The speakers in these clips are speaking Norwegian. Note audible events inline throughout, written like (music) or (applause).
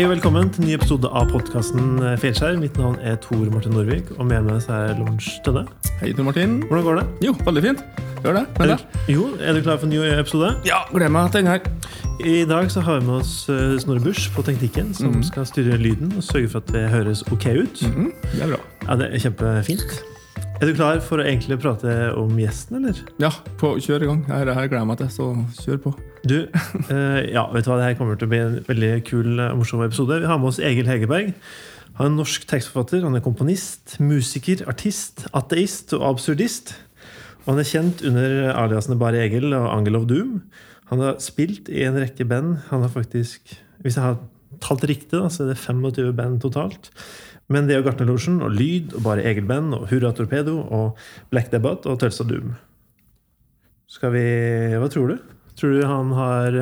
Hei og velkommen til ny episode av podkasten Feilskjær. Mitt navn er Tor Martin Norvik, og med meg er Lorentz Tønne. Hei, Tor Martin. Hvordan går det? Jo, veldig fint. Gjør det. Er du, jo, er du klar for en ny episode? Ja, gleder meg til den her. I dag så har vi med oss eh, Snorre Busch på Teknikken, som skal styre lyden og sørge for at det høres ok ut. Mhm, det er bra. Ja, Det er kjempefint. Er du klar for å egentlig prate om gjesten, eller? Ja, på, kjør i gang. Her, her gleder jeg meg til, så kjør på. Du, eh, ja, vet du hva, det her kommer til å bli en veldig kul og morsom episode. Vi har med oss Egil Hegerberg. Han er en norsk tekstforfatter. Han er komponist, musiker, artist, ateist og absurdist. Og han er kjent under aliasene Bare Egil og Angel of Doom. Han har spilt i en rekke band. Han har faktisk, hvis jeg har talt riktig, da, så er det 25 band totalt. Men det er jo Gartnerlosjen og Lyd og Bare Egil-band og Hurra Torpedo og Black Debate og Tølsa Doom. Skal vi Hva tror du? Tror du han har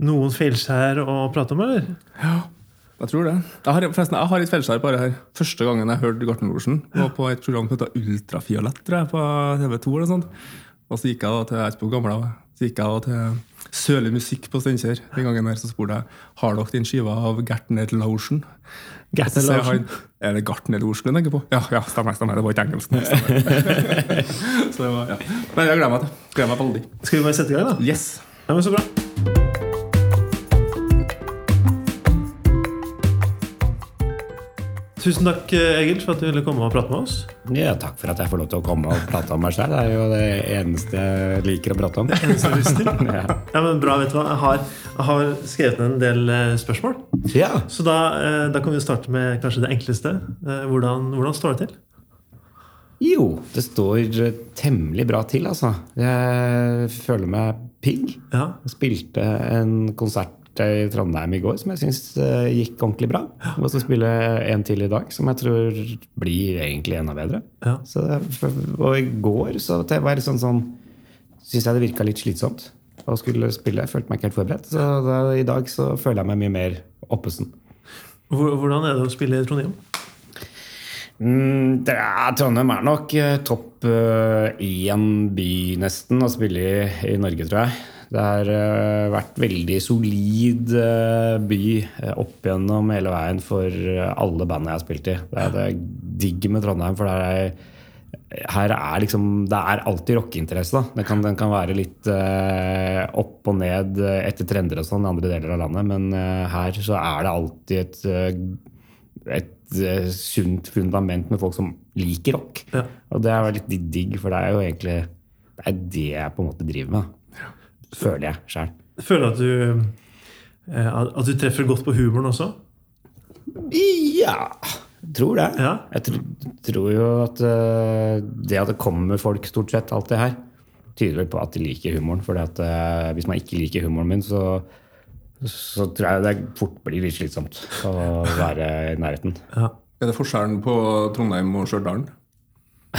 noen feilskjær å prate om, eller? Ja, Jeg tror det. Jeg har, forresten, jeg har et feilskjær bare her. Første gangen jeg hørte Gartnerlosjen, var på et program som heter Ultrafiolett tror jeg, på TV2. eller sånt. Og så gikk jeg da til jeg er på gamle, så gikk jeg da til Sørlig musikk på Steinkjer. Den gangen der så spurte jeg har dere den skiva av Gertner Laursen. Han, Er det Gartnerlosjen du tenker på? Ja, ja, stemmer. stemmer, Det var ikke engelsk. (laughs) så det var, ja. Men jeg gleder meg til Gleder meg veldig. Skal vi bare sette i gang, da? Yes. Ja, men Så bra. Tusen takk, Egil, for at du ville komme og prate med oss. Ja, takk for at jeg får lov til å komme og prate om meg selv. Det er jo det eneste jeg liker å prate om. Det Eneste jeg lyst til. Ja. Ja, men bra, vet du hva? Jeg har, jeg har skrevet ned en del eh, spørsmål. ja. Så da, eh, da kan vi starte med kanskje det enkleste. Eh, Hvordan, hvordan står det til? Jo, det står eh, temmelig bra til, altså. Jeg føler meg pigg. Ja, Jeg spilte en konsert i Trondheim i går som jeg syns gikk ordentlig bra. Og så spille en til i dag, som jeg tror blir egentlig enda bedre. ja. Så, og i går så det var sånn sånn Syns jeg det virka litt slitsomt å skulle spille. Jeg følte meg ikke helt forberedt. Så da, i dag så føler jeg meg mye mer oppesen. Hvordan er det å spille i Trondheim? Mm, er, Trondheim er nok eh, topp én by nesten å spille i i Norge, tror jeg. Det har eh, vært veldig solid eh, by eh, opp gjennom hele veien for alle bandene jeg har spilt i. Det er det digg med Trondheim, for er, her er liksom Det er alltid rockeinteresse. Den kan, den kan være litt opp og ned etter trender og sånn i andre deler av landet, men her så er det alltid et et sunt fundament med folk som liker rock. Ja. Og det er litt digg, for det er jo egentlig det er det jeg på en måte driver med. Føler jeg sjøl. Føler du at du, eh, at du treffer godt på humoren også? Ja, tror det. Ja. Jeg tr tror jo at eh, det at det kommer folk stort sett, alt det her, tyder vel på at de liker humoren. For hvis man ikke liker humoren min, så, så tror jeg det fort blir litt slitsomt å være i nærheten. Ja. Er det forskjellen på Trondheim og Stjørdal? (laughs)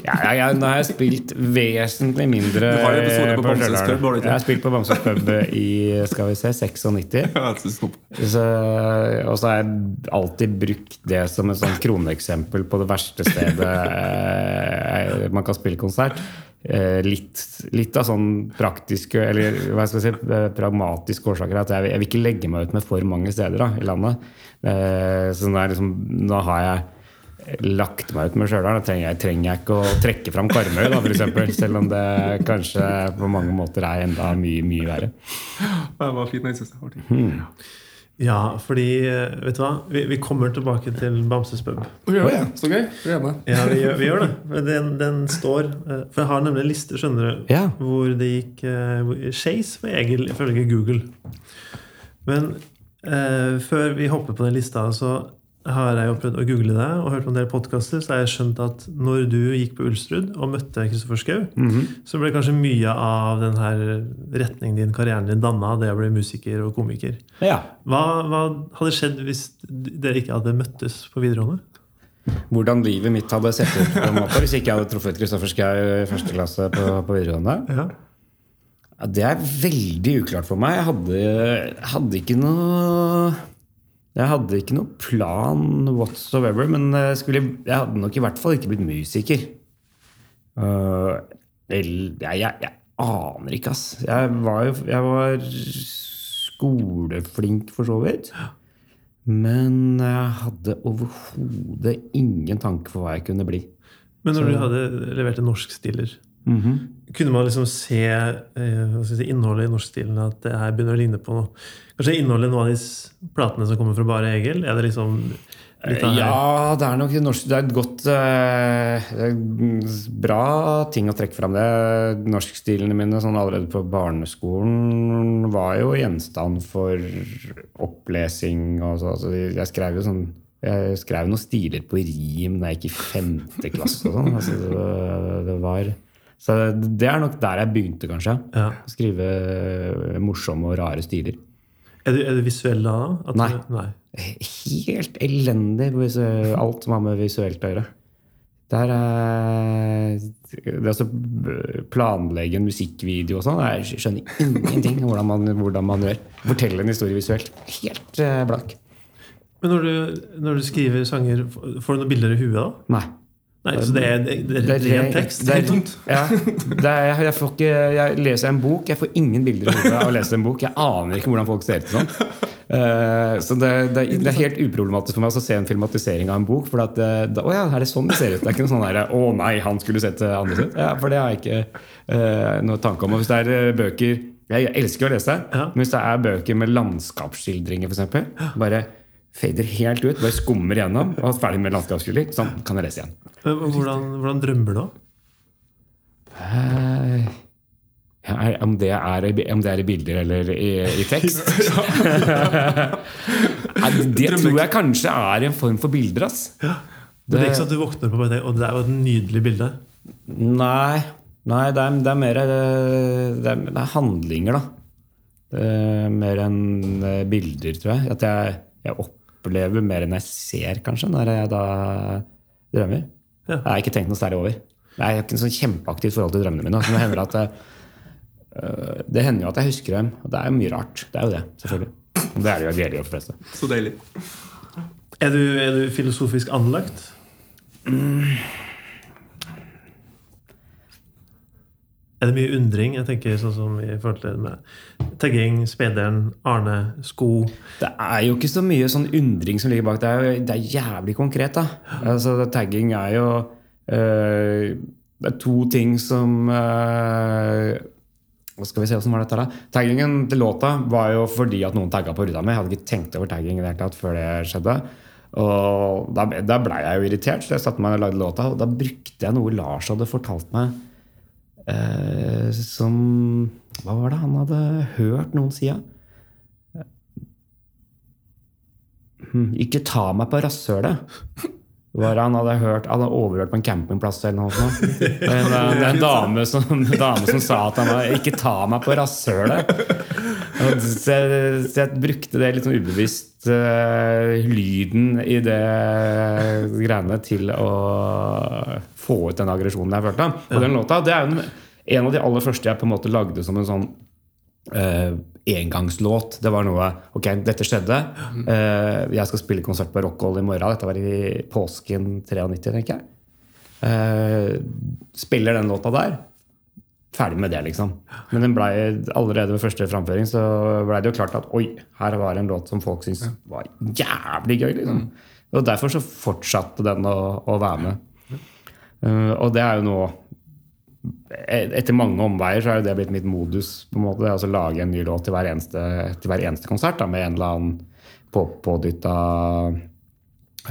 Ja, ja, ja, nå har jeg spilt vesentlig mindre Du har episode på på Bamses pub? Jeg har spilt på Bamses pub i skal vi se, 96. (laughs) Ja, jeg synes det er Så, og så har jeg alltid brukt det som et sånn kroneksempel på det verste stedet eh, man kan spille konsert. Eh, litt, litt av sånn praktiske eller hva skal jeg si, eh, pragmatiske årsaker. At jeg, jeg vil ikke legge meg ut med for mange steder da, i landet. Eh, så nå, liksom, nå har jeg lagt meg ut med Stjørdal. Da trenger jeg, trenger jeg ikke å trekke fram Karmøy, da, for eksempel, (laughs) selv om det kanskje på mange måter er enda mye, mye verre. Det var fint. Jeg synes det var fint. ja, fordi Vet du hva? Vi, vi kommer tilbake til Bamses pub. Ja, ja. Så gøy. Gleder meg. Ja, vi gjør, vi gjør det. Men Den, den står eh, For jeg har nemlig en liste skjønner du, Ja. hvor det gikk Skeis med Egil ifølge Google. Men eh, før vi hopper på den lista, så har jeg jo prøvd å google deg og hørt på en del podkaster, så har jeg skjønt at når du gikk på Ulstrud og møtte Kristoffer Schou, så ble kanskje mye av den her retningen din, karrieren din, danna det å bli musiker og komiker. Ja. Hva, hva hadde skjedd hvis dere ikke hadde møttes på videregående? hvordan livet mitt hadde sett ut på en måte hvis ikke jeg hadde truffet Kristoffer Schou i første klasse på, på videregående. Ja. Ja, det er veldig uklart for meg. Jeg hadde, hadde ikke noe Jeg hadde ikke noe plan whatsoever, men jeg, skulle, jeg hadde nok i hvert fall ikke blitt musiker. Uh, jeg, jeg, jeg aner ikke, ass. Jeg var jo jeg var skoleflink, for så vidt. Men jeg hadde overhodet ingen tanke for hva jeg kunne bli. Men når du hadde levert en norskstiller, kunne man liksom se eh, si, innholdet i norskstilen at det her begynner å ligne på noe? Kanskje innholdet i noen av de platene som kommer fra Bare Egil? Er det liksom av Ja, det er nok norsk, det er et godt eh, det er Bra ting å trekke fram. det. Norskstilene mine sånn allerede på barneskolen var jo gjenstand for opplesing. Og så, altså, jeg skrev jo sånn jeg skrev noen stiler på rim da jeg gikk i femte klasse. og sånn. Altså, det, det var, så det er nok der jeg begynte, kanskje. Ja. Skrive morsomme og rare stiler. Er du, er du visuell da? Nei. Du, nei. Helt elendig på alt som har med visuelt å gjøre. Det er, det å planlegge en musikkvideo og sånn Jeg skjønner ingenting hvordan man, hvordan man gjør. Fortelle en historie visuelt. Helt eh, blank. Men når du, når du skriver sanger, får du noen bilder i huet da? Nei. Nei, Så det er, det er, Det er ren tekst? det er- (laughs) Helt tomt? Ja, det er, jeg, får ikke, jeg leser en bok, jeg får ingen bilder i hodet av å lese en bok. Jeg aner ikke hvordan folk ser ut sånn. Uh, så det, det, det er helt uproblematisk for meg å se en filmatisering av en bok. For at, eh, da, å ja, er det sånn det ser ut? Det er ikke noe sånn der, å nei, han skulle sett det annerledes ut. Ja, for det har jeg ikke uh, noe tanke om. Og hvis det er bøker Jeg elsker å lese, Ja. men hvis det er bøker med landskapsskildringer, f.eks., bare fader helt ut, bare skummer gjennom og er ferdig med landskapsskildring, sånn kan jeg lese igjen. Men Hvordan, hvordan drømmer du da? Eh, ja, om, det er, om det er i bilder eller i, i tekst? (laughs) (laughs) Det tror jeg kanskje er en form for bilder. ass. Det er ikke sånn at du våkner på og tenker, «Å, det er jo et nydelig bilde. Nei, nei det, er, det er mer eh, det er, det er handlinger, da. Mer enn eh, bilder, tror jeg. At jeg, jeg opplever mer enn jeg ser, kanskje, når jeg da drømmer. Ja. Jeg har ikke tenkt noe særlig over. Jeg har ikke en sånn kjempeaktivt forhold til drømmene mine. Så det hender at øh, det hender jo at jeg husker dem, og det er jo mye rart. Det er jo det, selvfølgelig. Det er det jo de gjelder jo for fleste. Så deilig. Er du, er du filosofisk anlagt? Er det mye undring? Jeg tenker sånn som i forhold til med tagging, spederen, Arne, sko. Det er jo ikke så mye sånn undring som ligger bak. Det er, det er jævlig konkret, da. Altså, tagging er jo øh, Det er to ting som øh, Hva skal vi se, hvordan var dette da? Taggingen til låta var jo fordi at noen tagga på ruta mi. Jeg hadde ikke tenkt over tagging i det hele tatt før det skjedde. Og da, da blei jeg jo irritert, så jeg satte meg og lagde låta. Og da brukte jeg noe Lars hadde fortalt meg eh, som Hva var det han hadde hørt noen si? Hm, Ikke ta meg på rasshølet. Var han hadde hørt Han hadde overhørt på en campingplass eller noe sånt. En, er en dame, som, dame som sa at han var 'ikke ta meg på rasshølet'. Så jeg, så jeg brukte det litt sånn ubevisst uh, lyden i det greiene til å få ut den aggresjonen jeg følte. Og den låta det er jo en, en av de aller første jeg på en måte lagde som en sånn eh, engangslåt. Det var noe Ok, dette skjedde. Eh, jeg skal spille konsert på Rockhold i morgen. Dette var i påsken 93, tenker jeg. Eh, spiller den låta der. Ferdig med det, liksom. Men den ble, allerede ved første framføring så ble det jo klart at oi, her var en låt som folk syntes var jævlig gøy. liksom. Og derfor så fortsatte den å, å være med. Eh, og det er jo nå etter mange omveier så er jo det blitt mitt modus. på en måte, altså Lage en ny låt til hver eneste, til hver eneste konsert da, med en eller annen på, pådytta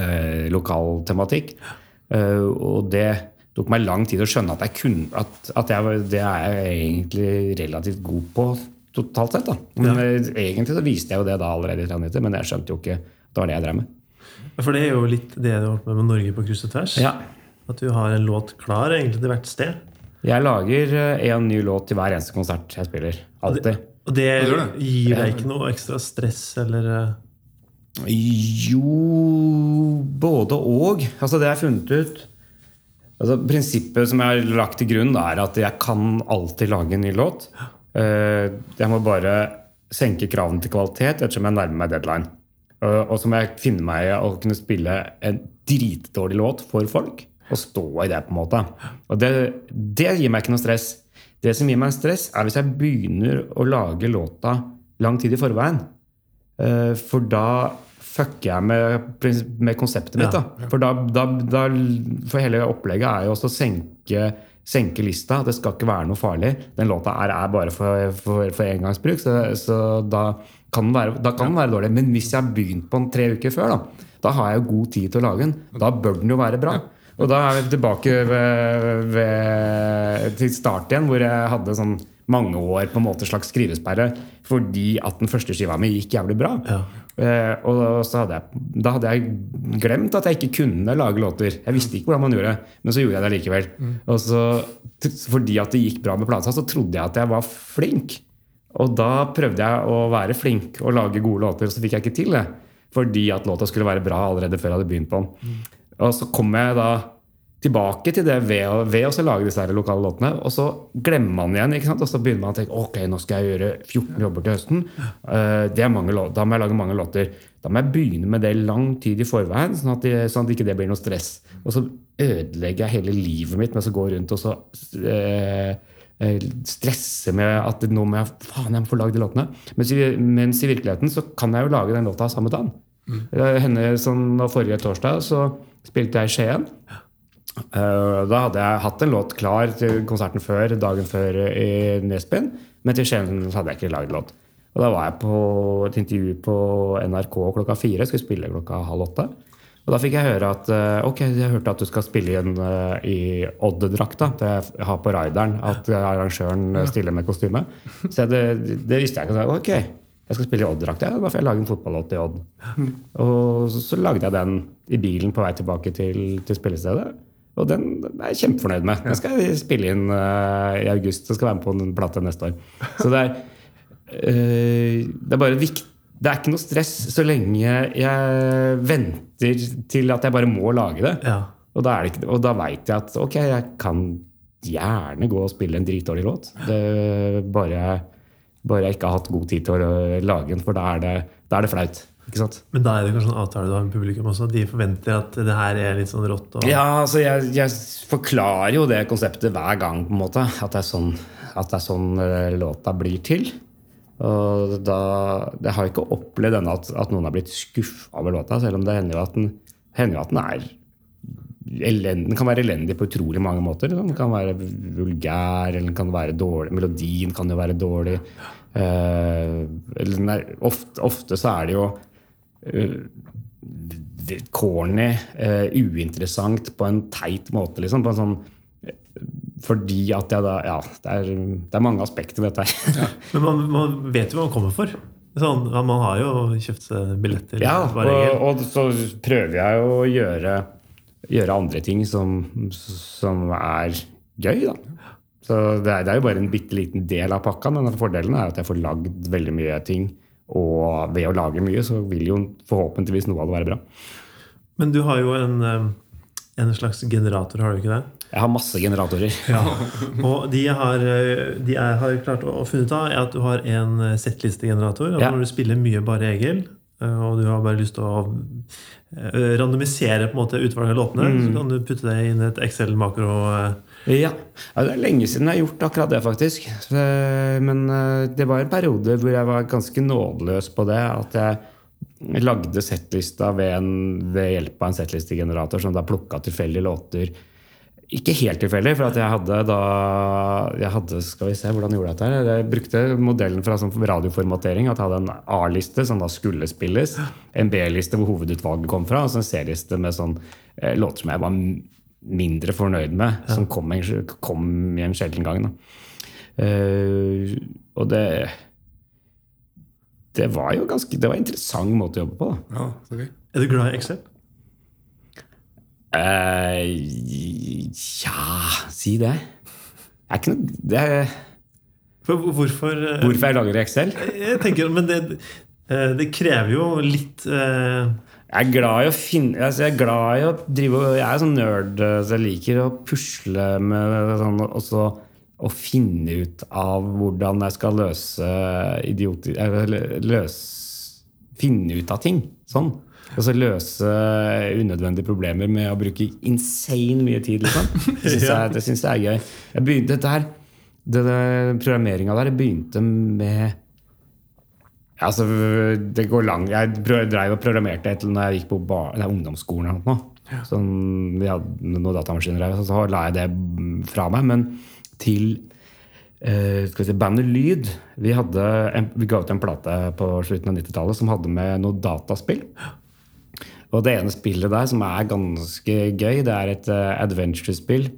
eh, lokal tematikk. Eh, og det tok meg lang tid å skjønne at, jeg kunne, at, at jeg, det er jeg egentlig relativt god på totalt sett. da. Men ja. Egentlig så viste jeg jo det da allerede i 93, men jeg skjønte jo ikke at det var det jeg drev med. For det er jo litt det du har holdt med med Norge på kryss og tvers. Ja. At du har en låt klar egentlig til hvert sted. Jeg lager eh, en ny låt til hver eneste konsert jeg spiller. Alltid. Og det Ja, det gir deg ikke noe ekstra stress eller eh, Jo Både og. Altså det jeg har funnet ut altså Prinsippet som jeg har lagt til grunn, er at jeg kan alltid lage en ny låt. Eh, Jeg må bare senke kravene til kvalitet ettersom jeg nærmer meg deadline. Og så må jeg finne meg i å kunne spille en dritdårlig låt for folk. Og stå i det, på en måte. Og det, det gir meg ikke noe stress. Det som gir meg stress, er hvis jeg begynner å lage låta lang tid i forveien. Eh, For da fucker jeg med, med konseptet mitt. Ja, da. For, da, da, da, for hele opplegget er jo også å senke, senke lista. Det skal ikke være noe farlig. Den låta her er bare for, for, for engangsbruk, så, så da kan den være, kan den være dårlig. Men hvis jeg har begynt på den tre uker før, da, da har jeg jo god tid til å lage den. Da bør den jo være bra. Og da er vi tilbake ved, ved, til start igjen, hvor jeg hadde sånn mange år på en måte slags skrivesperre fordi at den første skiva mi gikk jævlig bra. Ja. Eh, og hadde jeg, da hadde jeg glemt at jeg ikke kunne lage låter. Jeg visste ikke hvordan man gjorde det, men så gjorde jeg det likevel. Og så, fordi at det gikk bra med plata, så trodde jeg at jeg var flink. Og da prøvde jeg å være flink og lage gode låter, og så fikk jeg ikke til det. Fordi at låta skulle være bra allerede før jeg hadde begynt på den. Og så kommer jeg da tilbake til det ved å, ved å lage disse her lokale låtene. Og så glemmer man igjen, ikke sant? og så begynner man å tenke ok, nå skal jeg gjøre 14 jobber til høsten. Uh, det er mange låter, da må jeg lage mange låter. Da må jeg begynne med det lang tid i forveien, sånn at, det, sånn at ikke det blir noe stress. Og så ødelegger jeg hele livet mitt med å gå rundt og så eh, stresse med at nå må jeg faen, jeg må få lagd de låtene. Mens i, mens i virkeligheten så kan jeg jo lage den låta samme dagen. Eh, Henne, sånn, Forrige torsdag så spilte jeg i Skien. Eh, Da hadde jeg hatt en låt klar til konserten før, dagen før i Nesbyen. Men til Skien så hadde jeg ikke lagd låt. Og da var jeg på et intervju på NRK klokka fire. Skulle spille klokka halv åtte. Og da fikk jeg høre at eh, ok, jeg hørte at du skal spille igjen i Odd-drakta. Det jeg har på rideren. At arrangøren stiller med kostyme. Så det, det visste jeg ikke. Ok, jeg skal spille i Odd-drakt. Ja, da får jeg lage en fotballåt i Odd. Og så, så lagde jeg den i bilen på vei tilbake til, til spillestedet. Og den er jeg kjempefornøyd med. Den skal jeg spille inn uh, i august. Så skal være med på en plate neste år. Så det er, uh, det er bare viktig det er ikke noe stress så lenge jeg venter til at jeg bare må lage det. Ja. Og da, det ikke, og da veit jeg at ok, jeg kan gjerne gå og spille en dritdårlig låt. Det, bare, bare jeg ikke har hatt god tid til å lage den, for da er det, da er det flaut. Ikke sant? Men da er det kanskje en avtale du har med publikum også? De forventer at det her er litt sånn rått? Og... Ja, altså jeg, jeg forklarer jo det konseptet hver gang, på en måte. At det er sånn, at det er sånn eh, låta blir til. Og da, Jeg har ikke opplevd ennå at, at noen har blitt skuffa over låta, selv om det hender jo at den, hender jo at den er elend, Den kan være elendig på utrolig mange måter. Den kan være vulgær, eller den kan være dårlig. Melodien kan jo være dårlig. Eh, er, ofte, ofte så er det jo uh, corny, uh, uinteressant på en teit måte, liksom. På en sånn fordi at jeg da Ja, det er, det er mange aspekter ved dette her. Men man, man vet jo hva man kommer for. Sånn, man har jo kjøpt billetter. Ja, og, og så prøver jeg å gjøre, gjøre andre ting som, som er gøy, da. Så det er, det er jo bare en bitte liten del av pakka, men fordelen er at jeg får lagd veldig mye ting. Og ved å lage mye, så vil jo forhåpentligvis noe av det være bra. Men du har jo en, en slags generator, har du ikke det? Jeg har masse generatorer. Ja. Og de har, eh, de jeg har klart å finne ut av er at du har en eh, settlistegenerator. Altså Ja. Når du spiller mye bare Egil, og du har bare lyst til å eh, randomisere på en måte utvalget av låtene, Mm. så kan du putte det inn i et Excel-makro. eh, Ja. ja, Det er lenge siden jeg har gjort akkurat det, faktisk. Men eh, det var en periode hvor jeg var ganske nådeløs på det. At jeg lagde settlista ved, en, ved hjelp av en settlistegenerator som da plukka tilfeldige låter. Ikke helt tilfeldig, for jeg hadde da jeg hadde, Skal vi se, hvordan gjorde jeg dette? her? Jeg brukte modellen fra sånn radioformatering. At jeg hadde en A-liste som da skulle spilles. En B-liste hvor hovedutvalget kom fra. Og så en C-liste med sånn eh, låter som jeg var mindre fornøyd med. Som kom, en, kom i en sjelden gang. Eh, og det Det var jo ganske Det var en interessant måte å jobbe på. da. Ja, okay. Er du glad i Excel? Eh, ja Si det. Jeg er ikke noe det er, For hvorfor eh, Hvorfor jeg lager Excel? Jeg tenker, Men det, eh, det krever jo litt uh... Jeg er glad i å finne altså Jeg er glad i å drive Jeg er sånn nerd, så jeg liker å pusle med sånn og så å finne ut av hvordan jeg skal løse idioter eller løse, Finne ut av ting. Sånn. Og så løse unødvendige problemer med å bruke insane mye tid. Liksom. (laughs) Det syns jeg, det synes jeg er gøy. Jeg begynte dette her det, det, Programmeringa der begynte med Altså, det går langt. Jeg drev og programmerte et når jeg gikk på bar, nei, ungdomsskolen. eller noe. Sånn, vi hadde noen datamaskiner der, så, så la jeg det fra meg. Men til Uh, skal vi si, bandet Lyd vi, en, vi ga ut en plate på slutten av 90-tallet som hadde med noe dataspill. Og det ene spillet der som er ganske gøy, det er et uh, adventure-spill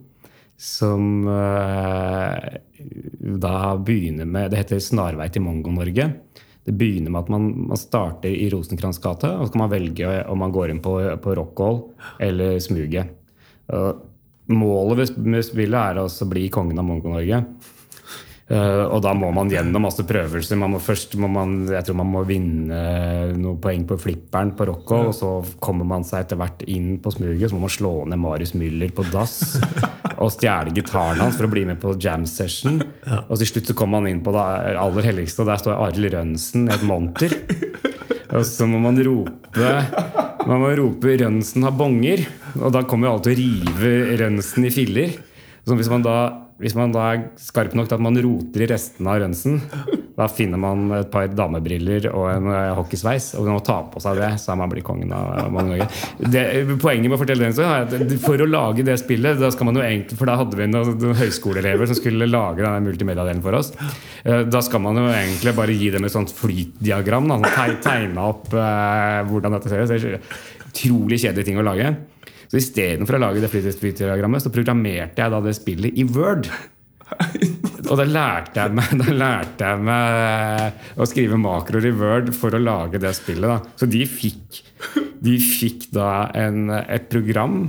som uh, da begynner med Det heter 'Snarvei til Mongo-Norge'. Det begynner med at man, man starter i Rosenkrantz gate, og så kan man velge om man går inn på, på Rockall eller Smuget. Uh, Målet med spillet er å bli kongen av Mongo-Norge. Eh, og da må man gjennom masse prøvelser. Man må først må man, jeg tror man må vinne noen poeng på flipperen på Rocco. Og så kommer man seg etter hvert inn på smuget. Så må man slå ned Marius Müller på dass. (laughs) og stjele gitaren hans for å bli med på jam session. Og til slutt så kommer man inn på det aller helligste, og der står Arild Rønsen i et monter. Og så må man rope Man må rope 'Rønsen har bonger'. Og da kommer jo alle til å rive Rønsen i filler. Så hvis man da hvis man da er skarp nok til at man roter i restene av rønsen, da finner man et par damebriller og en eh, hockeysveis. Og når man tar på seg det, så er man blitt kongen av Mange-Norge. Det- Poenget med å fortelle den er at for å lage det spillet, da skal man jo egentlig, for da hadde vi noen, noen høyskoleelever som skulle lage denne multimediadelen for oss. Eh, Da skal man jo egentlig bare gi dem et sånt flytdiagram. Da, tegne opp eh, hvordan dette ser ut. Det utrolig kjedelig ting å lage. Så istedenfor å lage det flytidsdiagrammet, så programmerte jeg da det spillet i Word. Og da lærte jeg meg, da lærte jeg meg å skrive makroer i Word for å lage det spillet. Da. Så de fikk, de fikk da en, et program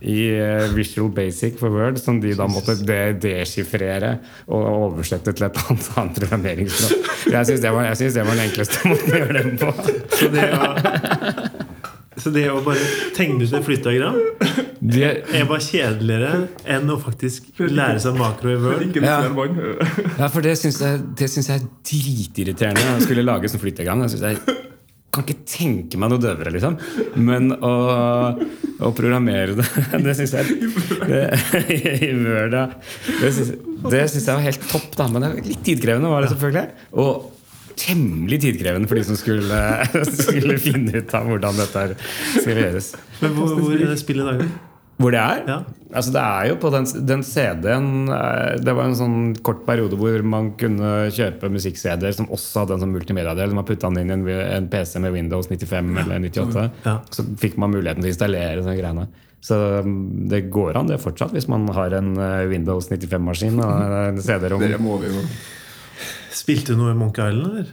i eh, Visual Basic for Word som de da måtte de deschiffrere og oversette til et annet, programmeringsspråk. Jeg syns det, det var den enkleste måten å gjøre det på. Så det å, så det å bare tegne ut et flytdiagram er bare kjedeligere enn å faktisk lære seg makro i Word. Ja. (laughs) ja. for det syns jeg, det syns jeg er dritirriterende. å skulle lage sånn flyttegang. Jeg, jeg kan ikke tenke meg noe døvere, liksom. Men å, å programmere det, (laughs) det syns jeg det, I Word, ja. Det syns jeg var helt topp, da. Men det er litt tidkrevende, var det selvfølgelig. Og temmelig tidkrevende for de som skulle, (laughs) skulle finne ut av hvordan dette her skulle gjøres. Men hvor, hvor er det spillet laget? Hvor det er? Ja. Altså det er jo på den, den CD-en eh, Det var en sånn kort periode hvor man kunne kjøpe musikk-CD-er som også hadde en sånn multimediadel. Man putta den inn i en, en PC med Windows 95 eller 98. Ja. Så fikk man muligheten til å installere sånne greiene. Så mm, det går an, det fortsatt, hvis man har en eh, Windows 95-maskin og en (laughs) CD-rom. Det må vi jo. Spilte du noe i Monkey Island, eller?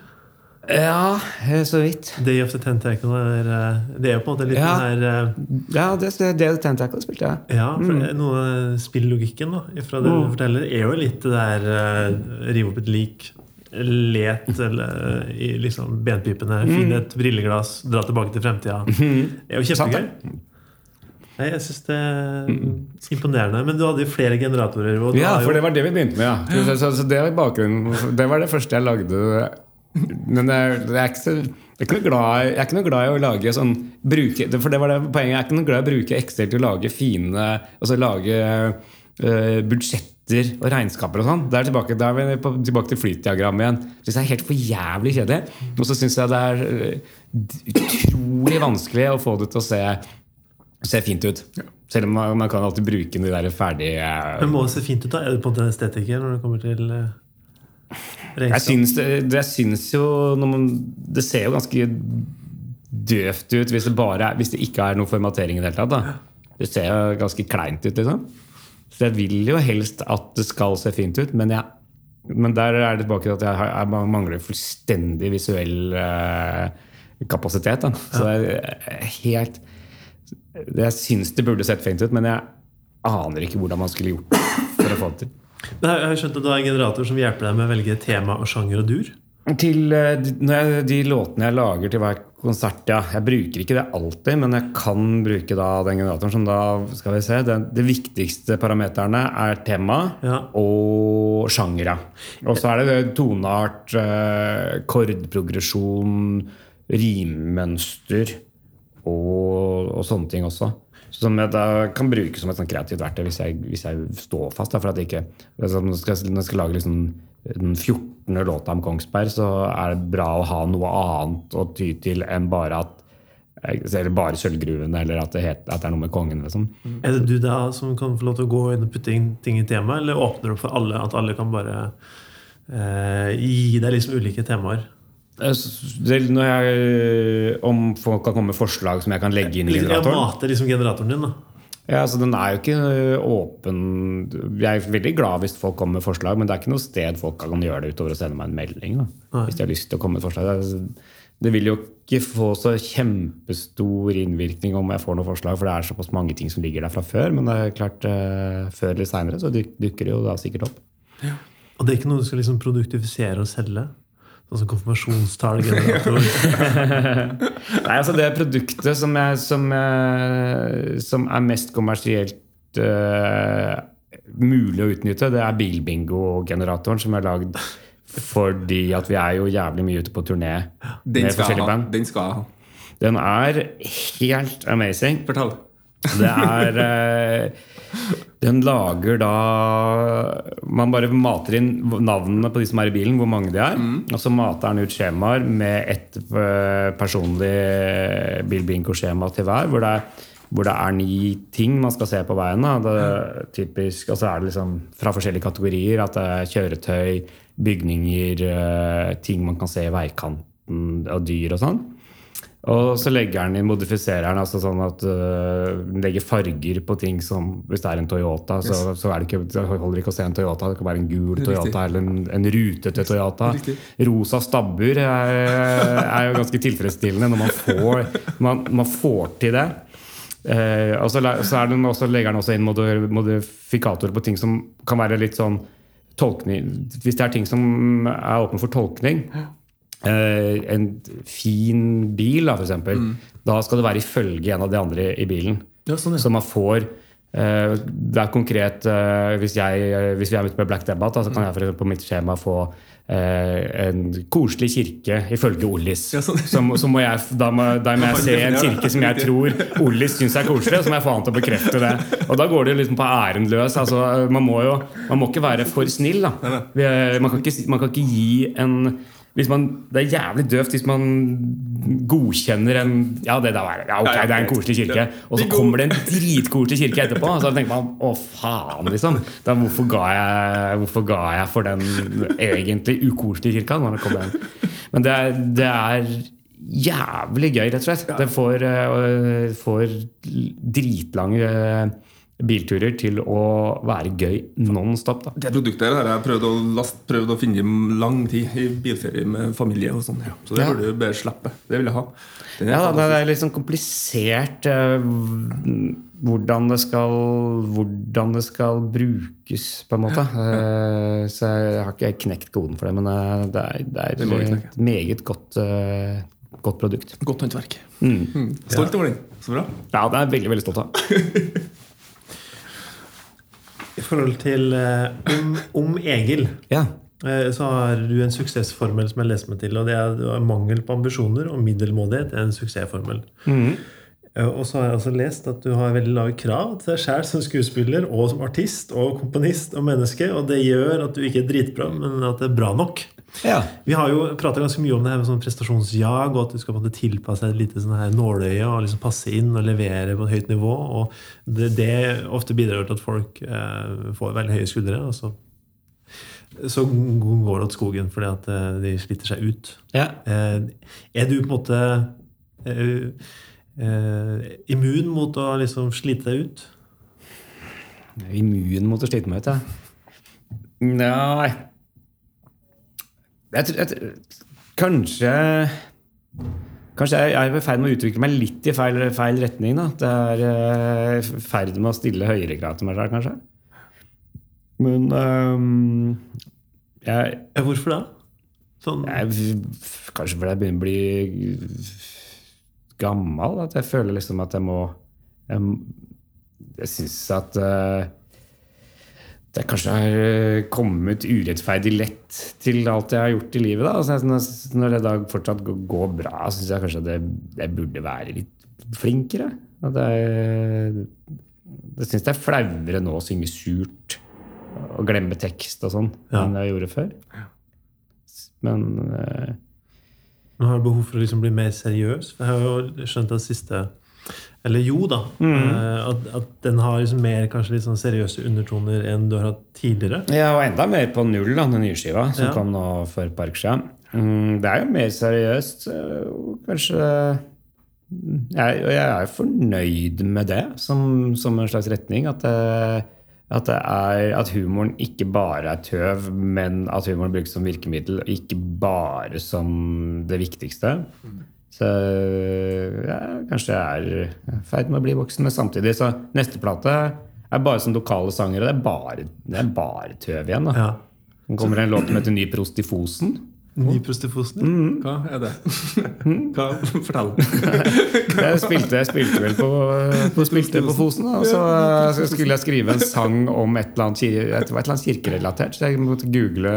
Ja, eh, så vidt. Day of the Tentacle er eh, Det er jo på en måte litt Ja. den her eh, Ja, det, det Tentacle spilte jeg. Ja, for noe av spillogikken da, fra det du forteller, er jo litt det der rive opp et lik, let eller, i liksom benpipene, finne et brilleglass, dra tilbake til fremtida. Det er jo kjempegøy. Nei, jeg syns det er imponerende. Men du hadde jo flere generatorer. Og du Ja, for det var det vi begynte med, ja. Så, så, så det var. Det var det første jeg lagde. Men jeg, jeg, er ikke jeg er, ikke noe glad, jeg er ikke noe glad i å lage sånn bruke, For det var det poenget. Jeg er ikke noe glad i å bruke Excel til å lage fine Altså lage eh, budsjetter og regnskaper og sånn. Da er, tilbake, da er vi på, tilbake til flytdiagrammet igjen. Det er helt for jævlig kjedelig. Og så syns jeg det er eh, utrolig vanskelig å få det til å se, se fint ut. Selv om man, man kan alltid bruke de der ferdige men må det se fint ut, da? Er du på en måte estetiker når det kommer til uh, Jeg syns, det, jeg syns jo når man, Det ser jo ganske døvt ut hvis det, bare hvis det ikke er noe formatering i det hele tatt. Da. Det ser jo ganske kleint ut, liksom. Så jeg vil jo helst at det skal se fint ut, men, jeg, men der er det tilbake til at jeg, har, jeg mangler fullstendig visuell uh, kapasitet. Da. Så jeg er helt Jeg syns det burde sett fint ut, men jeg aner ikke hvordan man skulle gjort det for å få det til. Men Jeg har skjønt at du har en generator som hjelper deg med å velge tema og sjanger og dur. Til eh, jeg, de låtene jeg lager til hver konsert, ja. Jeg bruker ikke det alltid, men jeg kan bruke da den generatoren som da skal vi se, den, De viktigste parameterne er tema Ja. og sjanger. Og så er det det toneart, eh, kordprogresjon, rimmønster og, og sånne ting også. Som jeg da kan bruke som et sånn kreativt verktøy hvis jeg, hvis jeg står fast. Da, for at jeg ikke, når, jeg skal, når jeg skal lage liksom den 14. låta om Kongsberg, så er det bra å ha noe annet å ty til enn bare at eller bare sølvgruvene, eller at det, heter, at det, er noe med kongen. Liksom. Er det du da som kan få lov til å gå inn og putte ting i temaet, eller åpner du opp for alle, at alle kan bare eh, gi deg liksom ulike temaer? Det, når jeg, om folk kan komme med forslag som jeg kan legge inn i generatoren? Ja, mater liksom generatoren din, da. Ja, altså Den er jo ikke åpen Jeg er veldig glad hvis folk kommer med forslag, men det er ikke noe sted folk kan gjøre det utover å sende meg en melding. Da, hvis de har lyst til å komme med forslag. Det, vil jo ikke få så kjempestor innvirkning om jeg får noe forslag, for det er såpass mange ting som ligger der fra før. Men det er klart, før eller seinere så dukker det jo da sikkert opp. Ja. Og det er ikke noe du skal liksom produktifisere og selge? Som konfirmasjonstallgenerator? (laughs) Nei, altså det produktet som, jeg, som, jeg, som er mest kommersielt uh, mulig å utnytte, det er bilbingo-generatoren som er lagd fordi at vi er jo jævlig mye ute på turné med forskjellige band. Den skal jeg ha. Den er helt amazing. Fortell. Det er uh, den lager da Man bare mater inn navnene på de som er i bilen, hvor mange de er. Mm. Og så mater den ut skjemaer med ett eh, personlig bilbingo-skjema til hver. Hvor det, er, hvor det, er, ni ting man skal se på veien. typisk, Og så er det liksom fra forskjellige kategorier. At det er kjøretøy, bygninger, eh, ting man kan se i veikanten, og dyr og sånn. Og så legger den inn, modifiserer den altså sånn at uh, legger farger på ting som Hvis det er en Toyota, yes. så, så det ikke, det ikke å se en Toyota. Det kan være en gul Toyota eller en, en rutete Toyota. Riktig. Rosa stabbur er, er, jo ganske tilfredsstillende når man får, man, man får til det. Uh, og så, den også, legger den også inn modifikatorer på ting som kan være litt sånn tolkning Hvis det er ting som er åpne for tolkning, en fin bil, da, f.eks. Mm. Da skal det være ifølge en av de andre i bilen. Ja, sånn, ja. Så man får eh, Det er konkret eh, hvis, jeg, hvis, vi er ute med Black Debate, så kan jeg for på mitt skjema få en koselig kirke ifølge Ollis. Ja, sånn. så, så, må jeg, da, må, da må jeg se en kirke som jeg tror Ollis syns er koselig, og så må jeg få han til å bekrefte det. Og da går det liksom på æren løs. Altså, man, må jo, man må ikke være for snill. Da. Man kan ikke, man kan ikke gi en man, det er jævlig døvt hvis man godkjenner en Ja, det, der, ja, ok, det er en koselig kirke. Og så kommer det en dritkoselig kirke etterpå. Og så tenker man å faen, liksom. Da, hvorfor, ga jeg, hvorfor, ga jeg, for den egentlig ukoselige kirka? Men det er, det er jævlig gøy, rett og slett. Det får, uh, får dritlange bilturer til å være gøy non stop. Da. Det produktet har jeg prøvd å, last, prøvd å finne lang tid i bilferie med familie. og sånn. Ja. Så det ja. burde du bare slippe. Det vil jeg ha. Det ja, det er litt sånn komplisert uh, hvordan, det skal, hvordan det skal brukes, på en måte. Uh, så jeg har ikke knekt koden for det, men uh, det er, det er det et meget godt, godt produkt. Godt håndverk. Mm. Mm. Stolt over den. Så bra. Ja, det er jeg veldig, veldig stolt av. (laughs) I forhold til uh, om, om, Egil ja. uh, så har du en suksessformel som jeg leser meg til. og Det er mangel på ambisjoner og middelmådighet er en suksessformel. Mm. Uh, og så har jeg også lest at du har veldig lave krav til deg sjæl som skuespiller og som artist og komponist og menneske. Og det gjør at du ikke er dritbra, men at det er bra nok. Ja. Vi har jo prata ganske mye om det her med sånn prestasjonsjag, og at du skal tilpasse deg et lite sånn her nåløye og liksom passe inn og levere på et høyt nivå. og Det, det ofte bidrar til at folk eh, får veldig høye skuldre. og så, så går det åt skogen fordi at eh, de sliter seg ut. Ja. Eh, er du på en måte eh, eh, immun mot å liksom slite deg ut? Immun mot å slite meg ut, ja. Nei jeg, jeg, Kanskje Kanskje jeg er i ferd med å utvikle meg litt i feil, feil retning. Da. Det er i uh, ferd med å stille høyere krav til meg selv, kanskje. Men um, jeg, Hvorfor da? Sånn. Jeg, kanskje fordi jeg begynner å bli gammel. At jeg føler liksom at jeg må Jeg, jeg syns at uh, det kanskje har eh, kommet urettferdig lett til alt jeg har gjort i livet. Da. Altså, når det da fortsatt går bra, syns jeg kanskje at jeg, jeg burde være litt flinkere. At det jeg syns jeg er flauere nå å synge surt og glemme tekst og sånn Ja. enn jeg gjorde før. Men uh, Man har behov for å liksom bli mer seriøs? For jeg har jo skjønt at siste Eller jo, da. Mm. At, at den har liksom mer kanskje litt sånn seriøse undertoner enn du har hatt tidligere. Ja, og enda mer på null, da, den nye skiva som Ja. kom nå for et par uker siden. Mm, det er jo mer seriøst. og Kanskje jeg, jeg er fornøyd med det som, som en slags retning. At, det, at, det er, at humoren ikke bare er tøv, men at humoren brukes som virkemiddel, og ikke bare som det viktigste. Så ja, kanskje jeg er i ferd med å bli voksen. Men samtidig, så neste plate er bare som lokale sanger, og det er bare, det er bare tøv igjen. da. Ja. Så kommer en låt som heter Ny prost i Fosen. Ny Mm. Hva er det? Hva? Fortell. (laughs) Jeg spilte, jeg spilte vel på, på, spilte på Fosen, og så, så skulle jeg skrive en sang om et eller annet, et, eller annet kirkerelatert. Så jeg måtte google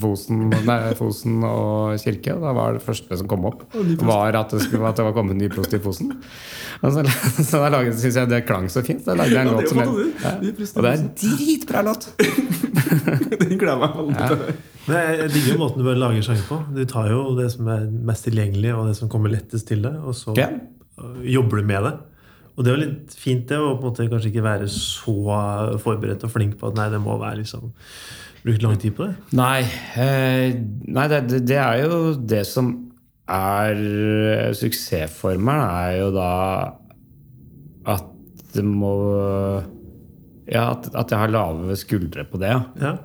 Fosen, nei, Fosen og kirke, og da var det første som kom opp, var at det, skulle, at det var kommet nyprost ny prost i Fosen. Og så, så da synes jeg det klang så fint. Da lagde jeg en Ja, låt som het ja. Og det er en dritbra låt! (laughs) Den gleder jeg meg veldig til. Men jeg, digger måten du lager sjanger på. Du tar jo det som er mest tilgjengelig, og det som kommer lettest til deg, og så Ja. øh, jobber du med det. Og det er jo litt fint det, å på en måte kanskje ikke være så forberedt og flink på at nei, det må være liksom Brukt lang tid på det. Nei, eh, nei det, det, det er jo det som er eh, suksessformelen, er jo da at det må Ja, at, at jeg har lave skuldre på det. ja.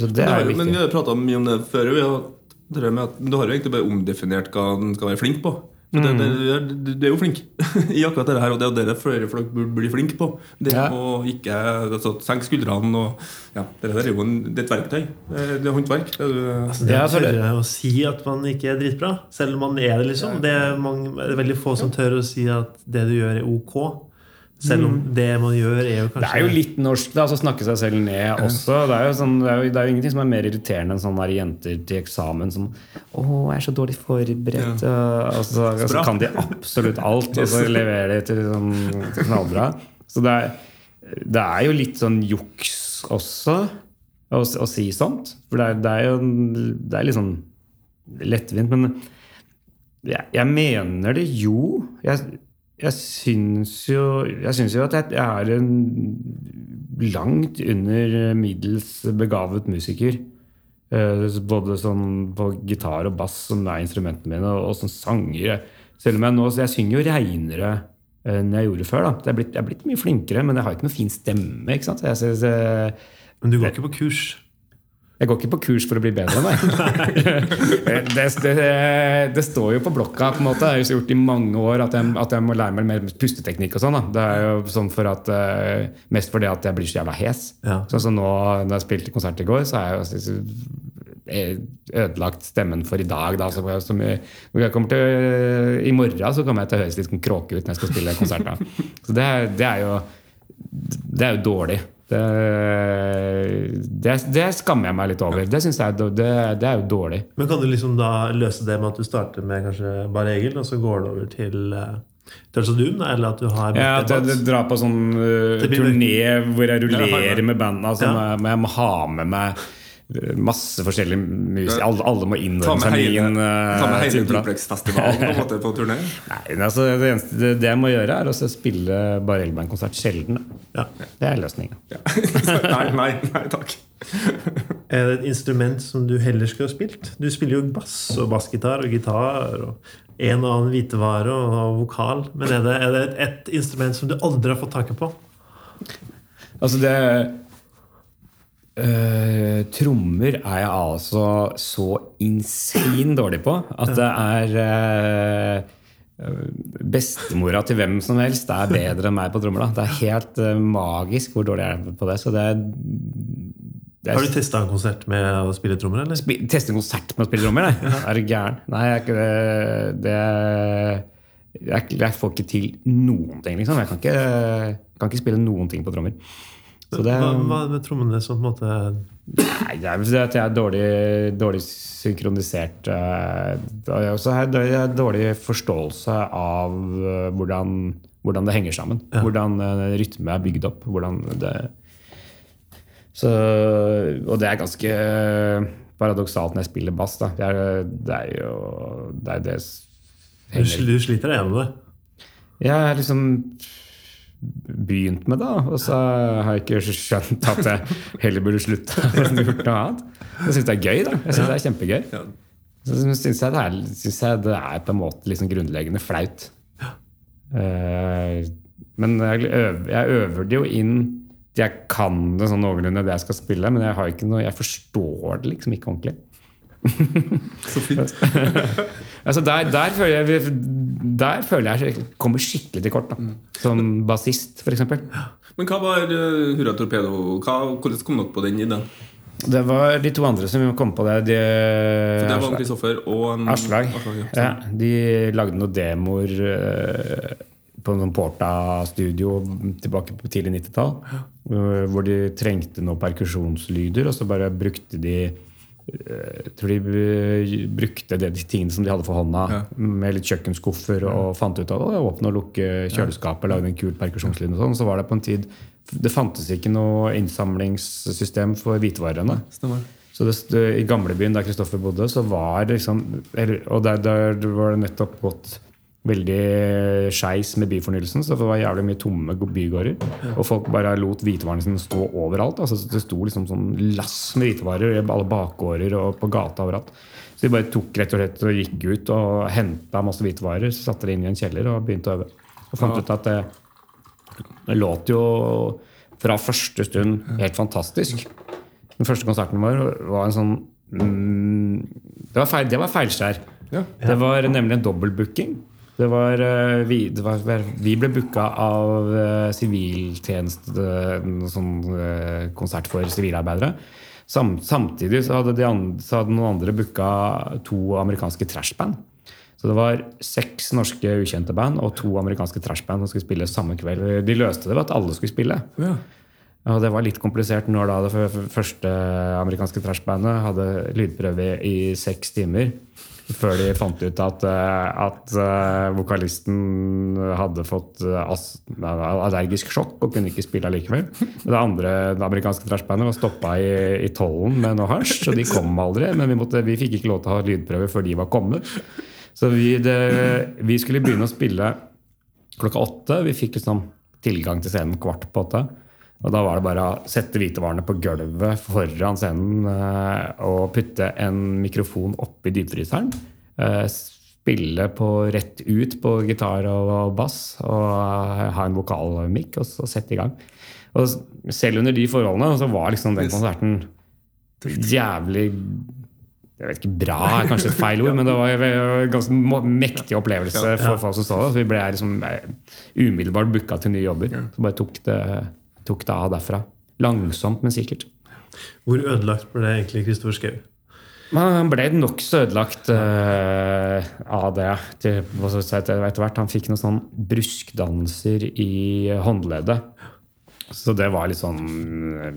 Så det Men er har- jo Men vi har prata mye om det før. Vi har, det med at, du har jo egentlig bare omdefinert hva en skal være flink på. Mm. det, det, det, du er jo flink (laughs) i akkurat dette her, og det er jo det flere folk burde bli flinke på. Det Ja. å ikke altså, senke skuldrene og ja, Det der er jo en, det er et verktøy. Det er, det er håndverk. Det er, Altså, det for det- tørre å si at man ikke er dritbra, selv om man er det, liksom. Det er, mange, det er veldig få som tør å si at det du gjør, er ok. Selv om det man gjør, er jo kanskje Det er jo litt norsk da, altså snakke seg selv ned også. Det er, jo sånn, det, er jo, det er jo ingenting som er mer irriterende enn sånne jenter til eksamen som 'Å, jeg er så dårlig forberedt.' Og, og så, og så kan de absolutt alt, og så leverer de til, sånn, knallbra. Så det er, det er jo litt sånn juks også å, å si sånt. For det er, det er jo det er litt sånn lettvint. Men jeg, jeg mener det jo. Jeg, jeg syns jo, jeg syns jo at jeg, jeg er en langt under middels begavet musiker. Eh, Både sånn på gitar og bass, som er instrumentene mine, og, og som sanger. Selv om jeg nå så jeg synger jo reinere enn jeg gjorde før. da. Jeg er, blitt, jeg er blitt mye flinkere, men jeg har ikke noe fin stemme. ikke sant? Jeg, synes, Men du går ikke på kurs. Jeg går ikke på kurs for å bli bedre, nei. (laughs) det, det, det står jo på blokka. på en måte. Jeg har jo gjort i mange år at jeg, at jeg må lære meg mer pusteteknikk. og sånn. da. Det er jo sånn for at, eh, Mest fordi at jeg blir så jævla hes. Ja. Sånn som nå, når jeg spilte konsert i går, så har jeg jo ødelagt stemmen for i dag. Da, så, så mye- når jeg kommer til, I morgen så kommer jeg til å høres litt sånn kråke ut når jeg skal spille konsert. Da. (laughs) Så det, er- det er jo det er jo dårlig. Det, det, det skammer jeg meg litt over. Det jeg det, det er jo dårlig. Men kan du liksom da løse det med at du starter med kanskje bare Egil, og så går det over til og Doom? da, Eller at du har Ja, at jeg, drar på sånn uh, turné hvor jeg rullerer med banda. Altså, Ja. men jeg må ha med meg masse forskjellige musikere. Alle, alle må Ta innordne seg min uh, ta med hele type. Duplex-festivalen på, måte på turné. (laughs) Nei, men altså, det, eneste, det, det jeg må gjøre, er å spille bare Elband-konsert sjelden. da. Ja. Det er løsningen. Ja. (laughs) nei, nei, nei takk. (laughs) Er det et instrument som du heller skulle ha spilt? Du spiller jo bass og bassgitar og gitar og en og annen hvitevare og vokal. Men er det, er det et, et instrument som du aldri har fått taket på? Altså det øh, Trommer er jeg altså så insane dårlig på at det er uh, Bestemora til hvem som helst er bedre enn meg på trommer. da Det er helt uh, magisk hvor dårlig jeg er på det. Så det er, Har du testa en konsert med å spille trommer, eller? Sp Teste en konsert med å spille trommer? Nei. Er du gæren? Nei, jeg, ikke det, det jeg, jeg får ikke til noen ting, liksom. Jeg kan ikke, kan ikke spille noen ting på trommer. Så det, Hva, hva med trommene som på en måte Nei, det er at jeg er dårlig, dårlig synkronisert. eh, også har jeg dårlig forståelse av eh, hvordan hvordan det henger sammen. Ja. Hvordan eh, rytme er bygd opp. hvordan det... Så, og det er ganske paradoksalt når jeg spiller bass. Da. Det, er, det er jo det er det Du, sliter deg gjennom det. er liksom begynt med da, og så har jeg ikke skjønt at jeg heller burde slutte (laughs) gjort noe annet. Jeg syns det er gøy. da. Jeg synes det er kjempegøy. Så syns jeg, det er, synes jeg det er på en måte liksom grunnleggende flaut. Eh, men jeg øver, jeg øver det jo inn Jeg kan det sånn noenlunde det jeg skal spille, men jeg, har ikke noe, jeg forstår det liksom ikke ordentlig. (laughs) Så fint. (laughs) Altså der, der, føler jeg, der føler jeg kommer skikkelig til kort. Da. Som bassist, f.eks. Men hva var uh, Hurra Torpedo? Hva, hvordan kom dere på den ideen? Det var de to andre som kom på det. De, For det var Kristoffer og Aslag. Aslag, ja. Ja, de lagde noen demoer uh, på noen Porta-studio tilbake på tidlig 90-tall. Uh, Hvor de trengte noen perkusjonslyder, og så bare brukte de eh, jeg tror de eh, brukte det, de tingene som de hadde for hånda, Ja. med litt kjøkkenskuffer, og fant ut av å åpne og lukke kjøleskapet, lage en kul perkusjonslyd og sånn. Så var det på en tid Det fantes ikke noe innsamlingssystem for hvitvarene. Stemmer. Så det, det, I gamlebyen der Kristoffer bodde, så var det liksom eller, Og der, der var det nettopp gått veldig skeis med byfornyelsen, så det var jævlig mye tomme bygårder. Og folk bare lot hvitevarene sine stå overalt. altså Det sto liksom sånn lass med hvitevarer i alle bakgårder og på gata overalt. Så de bare tok rett og slett og gikk ut og henta masse hvitevarer, så satte det inn i en kjeller og begynte å øve. Og fant Ja. ut at det, det låt jo fra første stund helt fantastisk. Den første konserten vår var en sånn mm, Det var, feil, det var feilskjær. Ja. Det var nemlig en dobbeltbooking. Det var, eh, vi, det var, vi ble booka av eh, siviltjeneste, en sånn eh, konsert for sivilarbeidere. Sam, samtidig så hadde, de andre, så hadde noen andre booka to amerikanske trashband. Så det var seks norske ukjente band og to amerikanske trashband som skulle spille samme kveld. De løste det ved at alle skulle spille. Ja. Og det var litt komplisert når da det første amerikanske trashbandet hadde lydprøve i seks timer. Før de fant ut at, eh, at eh, vokalisten hadde fått eh, allergisk sjokk og kunne ikke spille allikevel. Det andre det amerikanske trashbandet var stoppa i, i tollen med noe hasj, så de kom aldri. Men vi, måtte, vi fikk ikke lov til å ha lydprøve før de var kommet. Så vi, det, vi skulle begynne å spille klokka åtte. Vi fikk liksom tilgang til scenen kvart på åtte. Og da var det bare å sette hvitevarene på gulvet foran scenen eh, og putte en mikrofon oppi dypfryseren. Eh, spille på rett ut på gitar og bass og ha en vokalmikk og så sette i gang. Og selv under de forholdene så var liksom den konserten jævlig jeg vet ikke, Bra er kanskje et feil ord, (laughs) men det var en ganske mektig opplevelse for folk som så det. Så vi ble liksom eh, umiddelbart booka til nye jobber. Så bare tok det, tok det av derfra. Langsomt, men sikkert. Hvor ødelagt ble det egentlig Kristoffer Schou? Han ble nokså ødelagt uh, av det. Til, etter hvert. Han fikk noen sånn bruskdanser i håndleddet. Så det var litt sånn eh,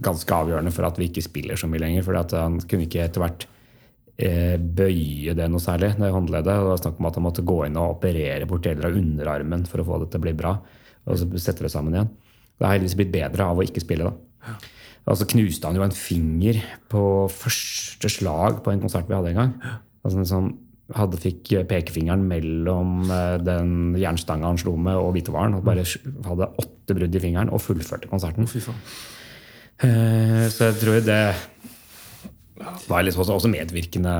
ganske avgjørende for at vi ikke spiller så mye lenger. For han kunne ikke etter hvert uh, bøye det noe særlig, det håndleddet. Det var snakk om at han måtte gå inn og operere bort deler av underarmen for å få det til å bli bra. Og så sette det sammen igjen. Det har heldigvis blitt bedre av å ikke spille, da. Og så knuste han jo en finger på første slag på en konsert vi hadde en gang. Altså sånn, hadde fikk pekefingeren mellom eh, den jernstanga han slo med, og hvitevaren. Og bare hadde åtte brudd i fingeren og fullførte konserten. Fy faen. Eh, Så jeg tror det var liksom også, også medvirkende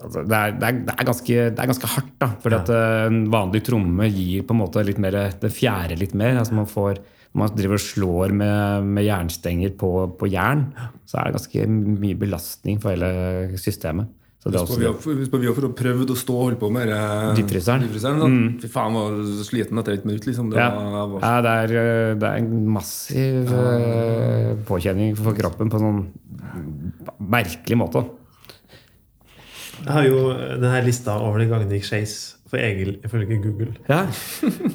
altså det, er, det, er, det, er ganske, det er ganske hardt, da. For at eh, en vanlig tromme gir på en måte litt mer Det fjerde litt mer. altså man får man driver og slår med, med jernstenger på, på jern, så er det ganske mye belastning for hele systemet. Så det Husk på, også vi har, vi har prøvd å stå og holde på med Dypfryseren. da. Fy faen, var sliten etter et minutt, liksom. Det ja. var, var, ja, det er, det er en massiv eh, påkjenning for kroppen på en sånn merkelig måte. Jeg har jo denne lista over de gangene det gikk skeis for Egil ifølge Google. Ja. (laughs)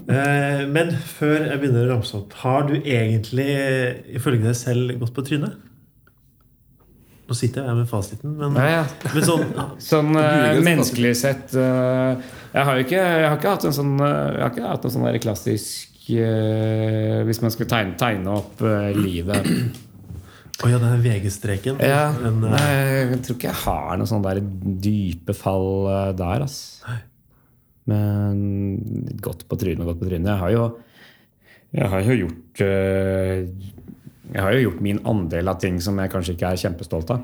Eh, Men før jeg begynner å ramse opp, har du egentlig ifølge deg selv gått på trynet? Nå sitter jeg med fasiten, men, Ja, ja. men sånn (laughs) Sånn eh, menneskelig sett uh, Jeg har ikke, jeg har ikke hatt en sånn Jeg har ikke hatt en sånn klassisk uh, Hvis man skulle tegne, tegne opp uh, livet (clears throat) Å ja, den VG-streken. ja, Jeg tror ikke jeg har noe sånn der dype fall der, ass. Men godt på trynet og godt på trynet. Jeg har jo, jeg har jo gjort eh, Jeg har jo gjort min andel av ting som jeg kanskje ikke er kjempestolt av.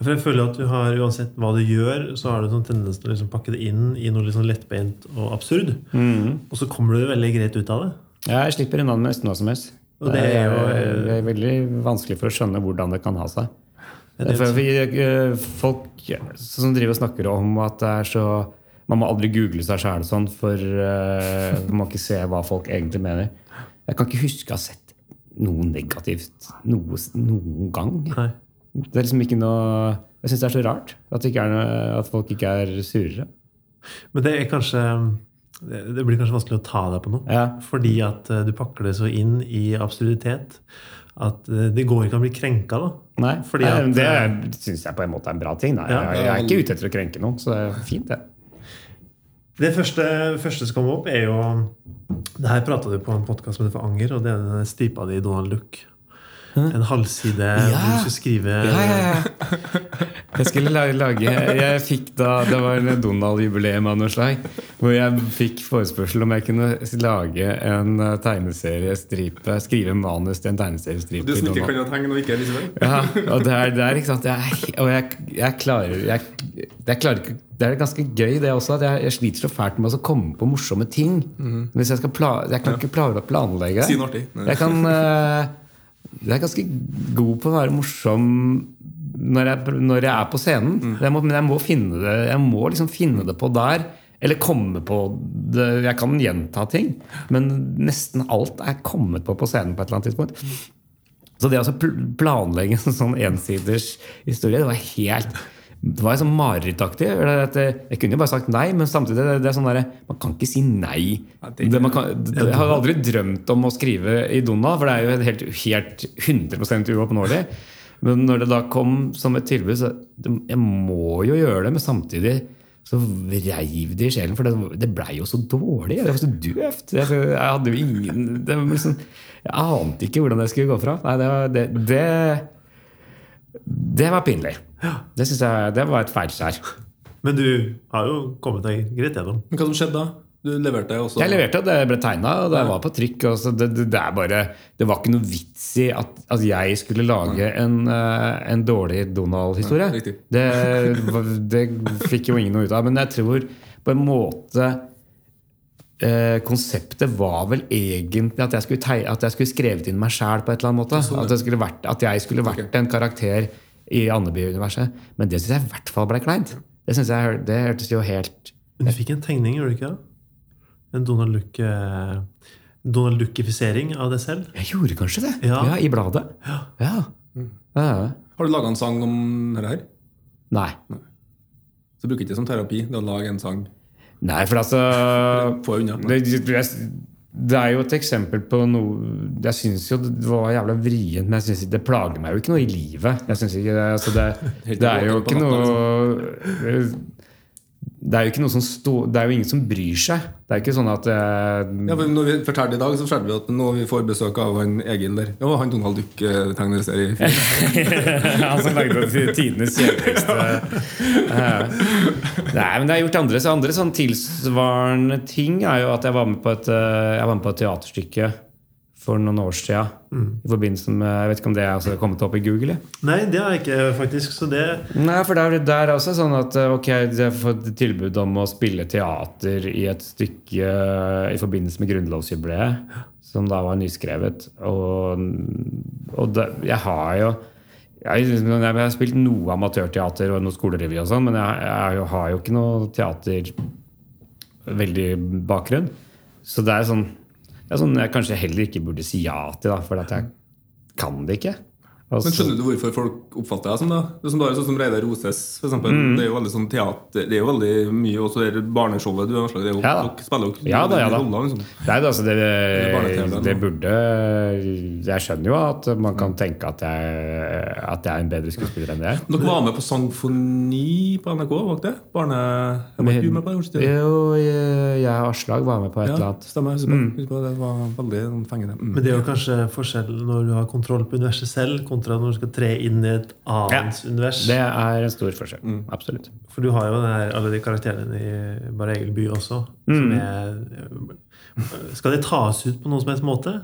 For jeg føler at du har, Uansett hva du gjør, så har du sånn tendens til å liksom pakke det inn i noe sånn lettbeint og absurd. Og så kommer du veldig greit ut av det. Jeg slipper unna med nesten hva som helst. Og det er jo- det er veldig vanskelig for å skjønne hvordan det kan ha seg. Eh, folk som driver og snakker om at det er så Man må aldri google seg sjæl sånn, for uh, man må ikke se hva folk egentlig mener. Jeg kan ikke huske å ha sett noe negativt noe, noen gang. Nei. Det er liksom ikke noe Jeg syns det er så rart at, er noe, at folk ikke er surere. Men det er kanskje det blir kanskje vanskelig å ta deg på noe. Ja. Fordi at eh, du pakker det så inn i absurditet at eh, det går ikke an å bli krenka. da. Nei, Nei at, det syns jeg på en måte er en bra ting. Ja. jeg, jeg er ikke ute etter å krenke noen, så det er fint, det. Det første, første som kommer opp, er jo Det her prata du på en podkast med For Anger, og det er den stipa di i Donald Duck. En halvside hvor du skal skrive Ja, ja, ja. (laughs) Jeg skulle lage, lage Jeg fikk da Det var en Donald-jubileum av noe slag. Hvor jeg fikk forespørsel om jeg kunne lage en eh, tegneseriestripe. Skrive manus til en tegneseriestripe. Du som kan ikke kan tegne og ikke Elisabeth. Ja, og det er, det er ikke sant jeg, Og jeg, jeg klarer jeg, jeg klarer ikke Det er ganske gøy, det også. At jeg, jeg sliter så fælt med å komme på morsomme ting. Hvis Jeg skal pla, jeg kan ikke planlegge. Si noe artig. Jeg kan eh, Jeg er ganske god på å være morsom når jeg, når jeg er på scenen. Jeg må, men jeg må finne det Jeg må liksom finne det på der. Eller komme på det. Jeg kan gjenta ting, men nesten alt er kommet på på scenen på et eller annet tidspunkt. Så det å altså pl- planlegge en sånn ensiders historie, det var helt det var sånn marerittaktig. Er Jeg kunne jo bare sagt nei, men samtidig det, det er sånn der, man kan ikke si nei. Det- kan, det, jeg har aldri drømt om å skrive i Donna, for det er jo helt, helt 100% uoppnåelig. Men når det da kom som et tilbud, så Jeg må jo gjøre det, men samtidig så reiv det i sjelen, for det, det blei jo så dårlig. Det var så døvt. Jeg, jeg hadde jo ingen liksom, Jeg ante ikke hvordan det skulle gå fra. Nei, det, det, det, var pinlig. Det jeg det var et feilskjær. (laughs) Men du har jo kommet deg greit gjennom. Men hva som skjedde da? Du leverte også Jeg leverte, det ble tegna, og det var på trykk. Og så det, det, det, er bare, det var ikke noe vits i at, at jeg skulle lage en, eh, en dårlig Donald-historie. Det fikk jo ingen noe ut av. Men jeg tror på en måte eh, Konseptet var vel egentlig at jeg skulle, teg, at jeg skulle skrevet inn meg sjæl på et eller annet måte. At, jeg vært, at jeg skulle vært en karakter i Andeby-universet. Men det syns jeg i hvert fall ble kleint. Det, jeg, det hørtes jo helt Men du fikk en tegning, gjorde du ikke? En Donald Duck eh, Donald Duckifisering av deg selv? Jeg gjorde kanskje det. Ja. Ja, I bladet. Ja. Ja. Har du laga en sang om dette her? Nei. Så bruker ikke det som terapi det å lage en sang. Nei, for altså Få unna. det, er jo et eksempel på noe Jeg syns jo det var jævla vrient, men jeg synes, det plager meg jo ikke noe i livet. Jeg synes ikke det, altså det, (laughs) det er jo ikke noe Det er stå, Det er jo ingen som bryr seg. Det er jo ikke sånn at eh, Ja, når vi fortalte i dag, så fortalte vi at nå vi får besøk av han Egil der. Ja, han Donald Duck-tegneserie. (laughs) Han som lagde tidenes kjedeligste (laughs) eh, Nei, men det har gjort andre, så andre sånn tilsvarende ting er jo at jeg var med på et, eh, jeg var med på et teaterstykke for noen år siden. I forbindelse med, Jeg vet ikke om det er altså kommet opp i Google? jeg. Nei, det har jeg ikke, faktisk. Så det Nei, for der, der er også sånn at eh, ok, jeg har fått tilbud om å spille teater i et stykke eh, i forbindelse med grunnlovsjubileet, som da var nyskrevet. Og, og det, jeg har jo jeg, jeg har spilt noe amatørteater og noe skolerevy, og sånn, men jeg, jeg har jo ikke noe teater veldig bakgrunn. Så det er sånn, det er sånn jeg kanskje heller ikke burde si ja til, da, for at jeg kan det ikke. Og Men skjønner du hvorfor folk oppfatter deg som det? Det er som sånn som Reidar Roses, for eksempel. Mm. Det er jo veldig sånn teater Det er jo veldig mye også det barneshowet du har Det er Ja. Dere spiller jo Ja da, ja da. roller, liksom. Nei, det, altså, det, barne-TV, det burde Jeg skjønner jo at man kan tenke at jeg, at jeg er en bedre skuespiller enn det jeg er. Dere var med på Sangfoni på NRK, var ikke det? Barne... Jeg var ikke med på det? Jo, jeg jeg og Aslag var med på et eller annet. stemmer. på Det Det var veldig fengende. Mm. Men det er jo kanskje forskjell når du har kontroll på universet selv, kontra når du skal tre inn i et annet univers. Det er en stor forskjell. Absolutt. For du har jo den her, alle de karakterene i Bare Egil by også. Som er, skal de tas ut på noen som helst måte?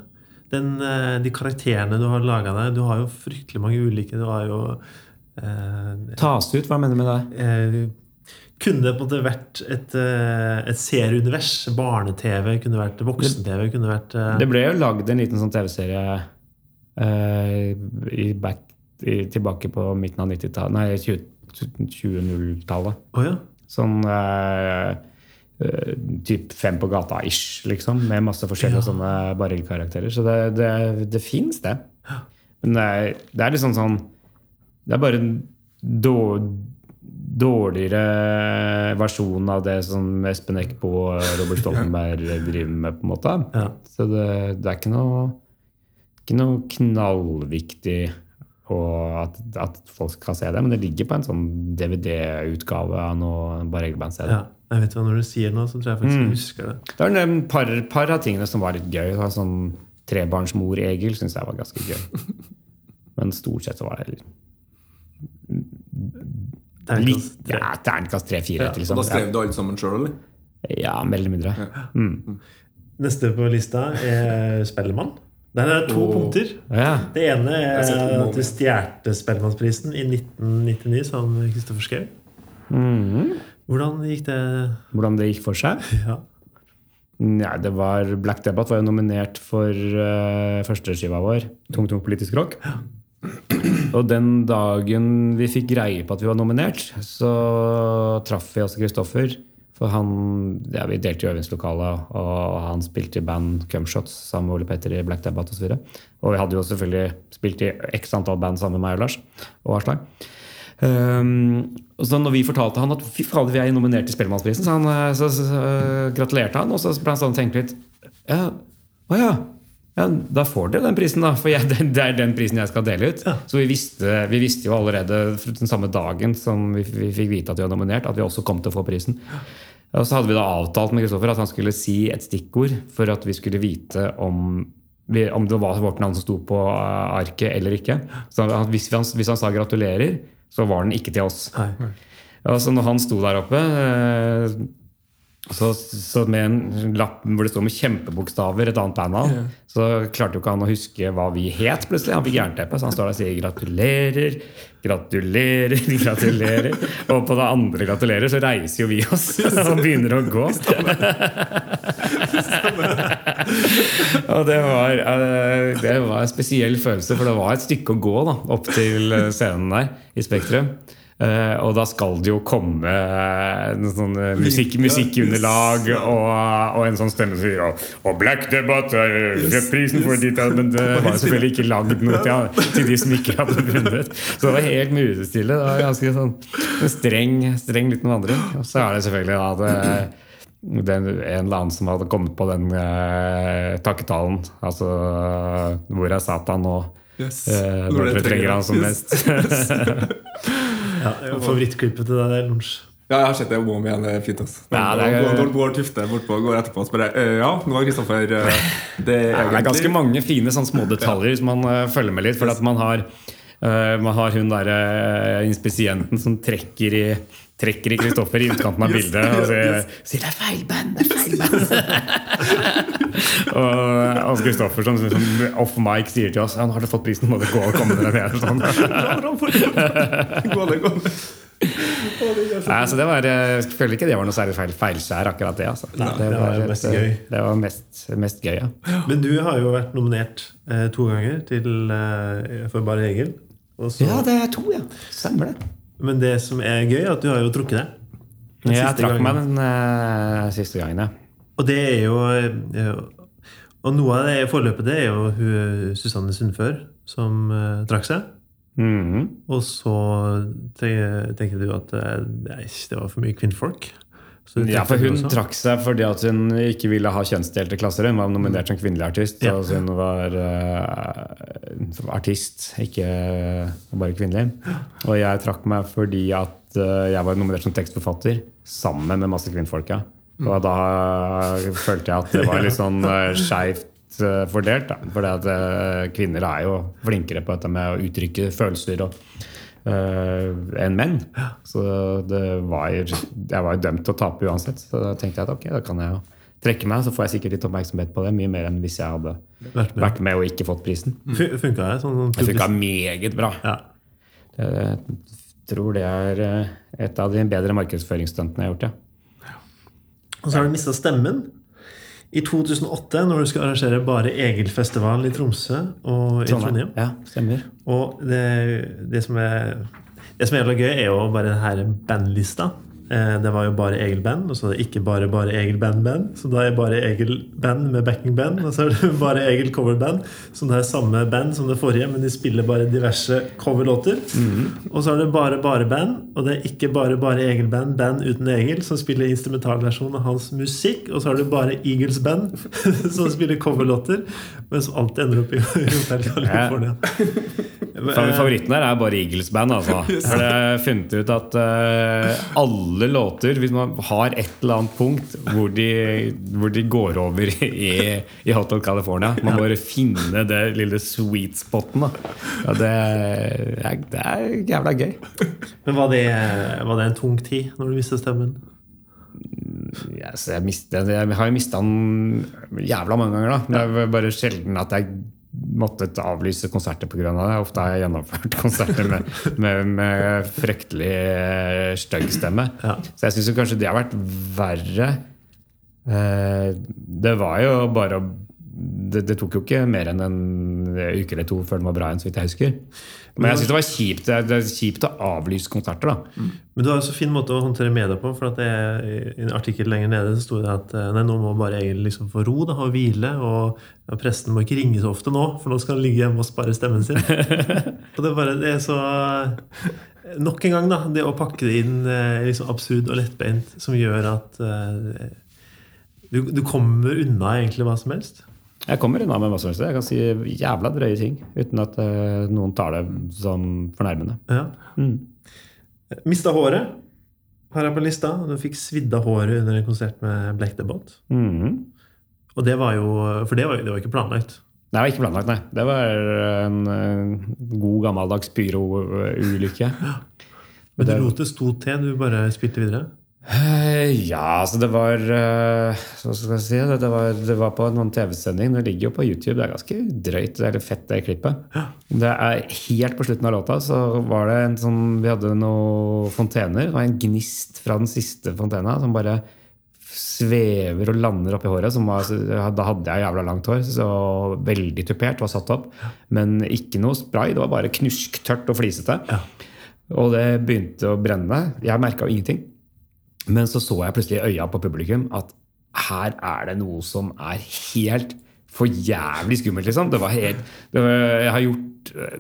Den, eh, de karakterene du har laga deg Du har jo fryktelig mange ulike. Du har jo eh, Tas ut, hva mener du med det? eh, Kunne det på en måte vært et, eh, et serieunivers? Barne-TV kunne vært voksen-TV. kunne vært eh, Det ble jo lagd en liten sånn TV-serie i back, i, tilbake på midten av 90-tallet Nei, 2000-tallet. Å ja. Sånn uh, uh, typ fem på gata-ish, liksom. Med masse forskjellige Ja. sånne barillkarakterer. Så det, det, det fins, det. Men det er, det er liksom sånn Det er bare en dårligere versjon av det som Espen Eckbo og Robert (laughs) Stoltenberg driver med, på en måte. Ja. Så det, det er ikke noe, ikke noe knallviktig og at, at folk skal se det, men det ligger på en sånn DVD-utgave av noe bare Eggeband-CD. ja. Jeg vet hva, Når du sier noe, så tror jeg faktisk jeg husker det. Det var en par, par av tingene som var litt gøy. Det var Sånn Trebarnsmor Egil syns jeg var ganske gøy. (laughs) Men stort sett så var det Terningkast tre. ja, terningkast tre-fire. Ja, liksom. da skrev du alt sammen sjøl, eller? Ja, mer eller mindre. Neste på lista er Spellemann. Der er det to oh. punkter. Ja. Det ene er at du stjal Spellemannsprisen i 1999, som Kristoffer skrev. Mm. Hvordan gikk det? Hvordan det gikk for seg? (laughs) Ja. Nei, det var, Black Debate var jo nominert for uh, førsteskiva vår, Tung Tung Politisk Rock. (clears throat) Og den dagen vi fikk greie på at vi var nominert, så traff vi også Kristoffer. For han, ja, Vi delte i øvingslokalet, og han spilte i band Cumshots sammen med Ole Petter i Black Debate osv. Og, og vi hadde jo selvfølgelig spilt i x antall band sammen med meg og Lars og Aslag. Um, og så når vi fortalte han at fy fader, vi er nominert til Spellemannsprisen, så, han, eh, så, så, så eh, gratulerte han. Og så ble han sånn og tenkte litt ja, Å ja. ja. Da får dere den prisen, da. For jeg, (laughs) det, det er den prisen jeg skal dele ut. Ja. Så vi visste, vi visste jo allerede den samme dagen som vi, vi fikk vite at vi var nominert, at vi også kom til å få prisen. Og så hadde vi da avtalt med Kristoffer at han skulle si et stikkord for at vi skulle vite om om det var vårt navn som sto på eh, arket eller ikke. Så hvis han, hvis han sa gratulerer, så var den ikke til oss. Nei. Så når han sto der oppe, eh, så, så med en lapp hvor det står med kjempebokstaver et annet bandnavn, så klarte jo ikke han å huske hva vi het plutselig. Han fikk jernteppe, så han står der og sier gratulerer, gratulerer, (laughs) gratulerer. Og på det andre gratulerer så reiser jo vi oss (laughs) og begynner å gå. (laughs) Og det var, eh, det var en spesiell følelse, for det var et stykke å gå da, opp til eh, scenen der i Spektrum. Eh, og da skal det jo komme uh, en sånn eh, musikk, musikkunderlag og, og en sånn stemme som sier og, og Black Debate har prisen for ditt Men det (laughs) var selvfølgelig ikke lagd noe til, til de som ikke hadde vunnet. Så det var helt musestille. Det var ganske sånn en streng, streng liten vandring. Og så er det selvfølgelig da det den, en eller annen som hadde kommet på den eh, takketalen. Altså Hvor er Satan nå? Yes. Når dere trenger han som mest. (laughs) Yes. (laughs) Ja, Favorittklippet til deg der, Lunsj? Ja, jeg har sett det om og om igjen. Det er fint. Altså. Ja, det er- Når går Tufte bortpå og går etterpå og spør eh, Ja, nå har Kristoffer eh, (laughs) Det er det er egentlig ganske mange fine sånn små detaljer som man uh, følger med litt. For at man har, uh, man har hun der uh, inspisienten som trekker i Trekker i Kristoffer i utkanten av bildet og sier, sier 'det er feil band', det er feil band. (laughs) og Hans Kristoffer som, som off mic sier til oss ja, 'nå har fått prisen, må dere gå og komme dere ned'. Sånn. Gå det, gå. Nei, så det var, jeg føler ikke det var noe særlig feil, feilskjær, akkurat det. Altså. Nei, det var et, mest gøy. Det var mest, mest gøy, ja. Men du har jo vært nominert eh, to ganger til, eh, for Bare Egil. Og så- Ja, det er to, ja. Stemmer det. Men det som er gøy, er at du har jo trukket deg. Den Jeg trakk gangen. meg den uh, siste gangen, ja. Og det er jo eh, Og noe av det forløpet det er jo hun Susanne Sundfør som uh, trakk seg. Mhm. Og så te- tenker du at det var for mye kvinnfolk. Ja, for hun trakk seg fordi at hun ikke ville ha kjønnsdelte klasser. Hun var nominert som kvinnelig artist. Ja. Altså hun var uh, artist, ikke bare kvinnelig. Og jeg trakk meg fordi at uh, jeg var nominert som tekstforfatter sammen med masse kvinnfolk. Og da følte jeg at det var litt (laughs) sånn uh, skeivt eh, fordelt. Eh, kvinner er jo flinkere på dette med å uttrykke følelser og eh, enn menn. Så det var, jeg var jo dømt til å tape uansett. Så da tenkte jeg at ok, da kan jeg jo trekke meg, så får jeg sikkert litt oppmerksomhet på det. Mye mer enn hvis jeg hadde Vært med. vært med og ikke fått prisen. Mm. Funka det? Sånn, sånn Det funka meget bra. Ja. Jeg tror det er eh, et av de bedre markedsføringsstuntene jeg har gjort. ja. Og så har du mista stemmen. I 2008, når du skal arrangere Bare Egil-festival i Tromsø og i Trondheim. Ja, stemmer. Og det, det, som er, det som er gøy, er jo bare denne bandlista. Eh, Det var jo bare Egil Band, og så er det ikke bare bare Egil Band-band. Så da er bare Egil Band med backing band, og så er det (laughs) bare Egil coverband. Så det er samme band som det forrige, men de spiller bare diverse coverlåter. Og så er det bare bare band, og det er ikke bare bare Egil Band, band uten Egil, som spiller instrumentalversjon av hans musikk. Og så er det bare Eagles Band, (laughs) som spiller coverlåter, men som alltid ender opp i (laughs) Hotel California. Favoritten der er bare Eagles Band. Altså. For har funnet ut at eh, alle låter, hvis man har et eller annet punkt hvor de, hvor de går over i, i Hotel California Man må bare finne det lille sweet spoten. Da. Ja, det, er, det er jævla gøy. Men var det, var det en tung tid når du mistet stemmen? Yes, jeg, mistet, jeg har jo mista den jævla mange ganger, da. Men det er bare sjelden at jeg måtte avlyse konserter pga. det. Ofte har jeg gjennomført (laughs) konserter med, med, med fryktelig eh, stygg stemme. Ja. Så jeg syns kanskje det har vært verre. Eh, Det var jo bare det, det tok jo ikke mer enn en uke eller to før den var bra igjen, så vidt jeg husker. Men jeg syns det var kjipt, det er kjipt å avlyse konserter, da. Men du har jo så fin måte å håndtere media på. For at det, I en artikkel lenger nede så sto det at eh, nei, nå må bare Egil liksom få ro da, og hvile. Og ja, presten må ikke ringe så ofte nå, for nå skal han ligge hjemme og spare stemmen sin. (laughs) og det er bare det er så Nok en gang, da. Det å pakke det inn eh, liksom absurd og lettbeint som gjør at eh, du, du kommer unna egentlig hva som helst. Jeg kommer unna med helst. Jeg kan si jævla drøye ting uten at uh, noen tar det som fornærmende. Ja. Mm. Mista håret har jeg på lista. Du fikk svidd av håret under en konsert med Black the Mm -hmm. Og det var jo For det var, jo- det var ikke planlagt. Nei, det var ikke planlagt, nei. Det var en en god, gammeldags pyroulykke. Men du lot det sto til, du bare spilte videre? Eh, Ja, altså det var eh, Hva skal jeg si? Det, var, det var på en sånn TV-sending. Det ligger jo på YouTube. Det er ganske drøyt. Det er litt fett, det klippet. Det er Helt på slutten av låta så var det en sånn Vi hadde noen fontener. Det var en gnist fra den siste fontena som bare svever og lander oppi håret. Som var, da hadde jeg jævla langt hår, så veldig tupert var satt opp. Men ikke noe spray. Det var bare knusktørt og flisete. Og det begynte å brenne. Jeg merka jo ingenting. Men så så jeg plutselig i øya på publikum at her er det noe som er helt for jævlig skummelt, liksom. Det var helt det var, Jeg har gjort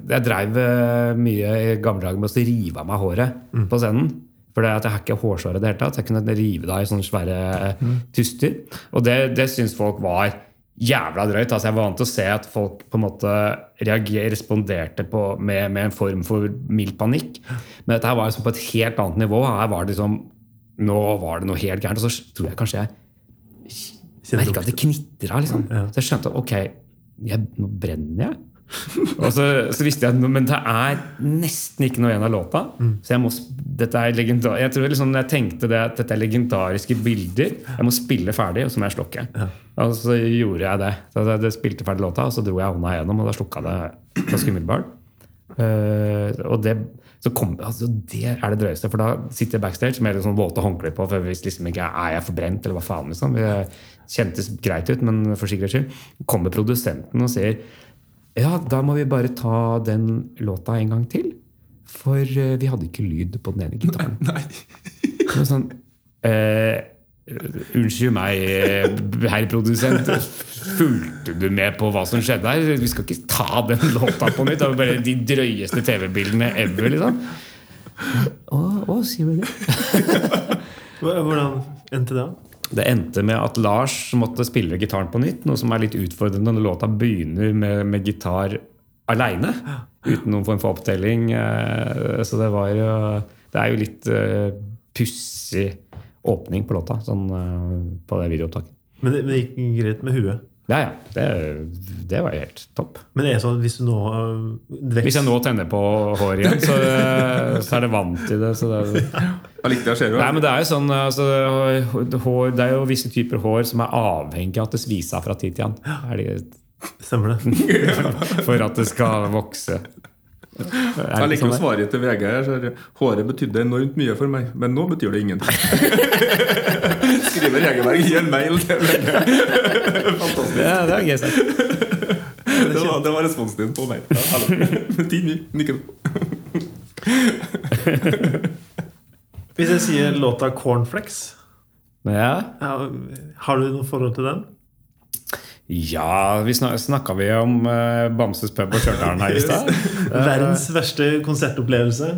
Jeg dreiv eh, mye i gamle dager med å rive av meg håret på scenen. For jeg har ikke hårsår i det hele tatt. Jeg kunne rive det av i sånne svære mm. tuster. Og det, det syns folk var jævla drøyt. Altså jeg var vant til å se at folk på en måte reager, responderte på, med, med en form for mild panikk. Men dette her var liksom på et helt annet nivå. Her var det liksom Nå var det noe helt gærent. Og så tror jeg kanskje jeg merka at det knitra. Liksom. Så jeg skjønte at ok, jeg, nå brenner jeg. og så, så visste jeg Men det er nesten ikke noe igjen av låta. Så jeg må, dette er legendar, jeg tror liksom jeg tenkte det at dette er legendariske bilder. Jeg må spille ferdig, og så må jeg slukke. Og så gjorde jeg det. Så jeg spilte ferdig låta, og så dro jeg hånda igjennom, og da slukka det ganske umiddelbart. Uh, og det, så kom, altså det er det drøyeste, for da sitter jeg backstage med sånn våte håndklær på. For hvis liksom ikke er jeg forbrent, eller hva faen. liksom Det kjentes greit ut, men for sikkerhets skyld kommer produsenten og sier ja, da må vi bare ta den låta en gang til. For eh, vi hadde ikke lyd på den ene gitaren. Nei. nei. sånn, eh, Unnskyld meg, eh, herr produsent. Fulgte du med på hva som skjedde her? Vi skal ikke ta den låta på nytt. Det var bare de drøyeste TV-bildene ever, liksom. Å, å, sier du det? (laughs) Hvordan endte det? Det endte med at Lars måtte spille gitaren på nytt, noe som er litt utfordrende når låta begynner med, med gitar aleine. Uten noen form for opptelling. Eh, Så det var jo Det er jo litt uh, pussig åpning på låta sånn, eh, på det videoopptaket. Men det, men det gikk greit med huet. Ja, ja. Det, det var jo helt topp. Men det er sånn hvis du nå øh, vekst, Hvis jeg nå tenner på håret igjen, så, så er det vant til det. Så det (laughs) skjer jo Nei, men det er jo sånn altså, hår, Det er jo visse typer hår som er avhengig av at det sviser fra tid til annen. Er Stemmer det? (laughs) For at det skal vokse. Jeg liker å svare til VG. her, så er Håret betydde enormt mye for meg, men nå betyr det ingenting. (laughs) Skriver Hegerberg i en mail til VG. Fantastisk. Ja, det er gøy sagt. Det var, det var responsen din på meg. Hvis jeg sier låta 'Cornflakes', ja, har du noe forhold til den? Ja, vi snak, snakka vi om uh, Bamses pub og Stjørdal her i stad? (laughs) Verdens verste konsertopplevelse.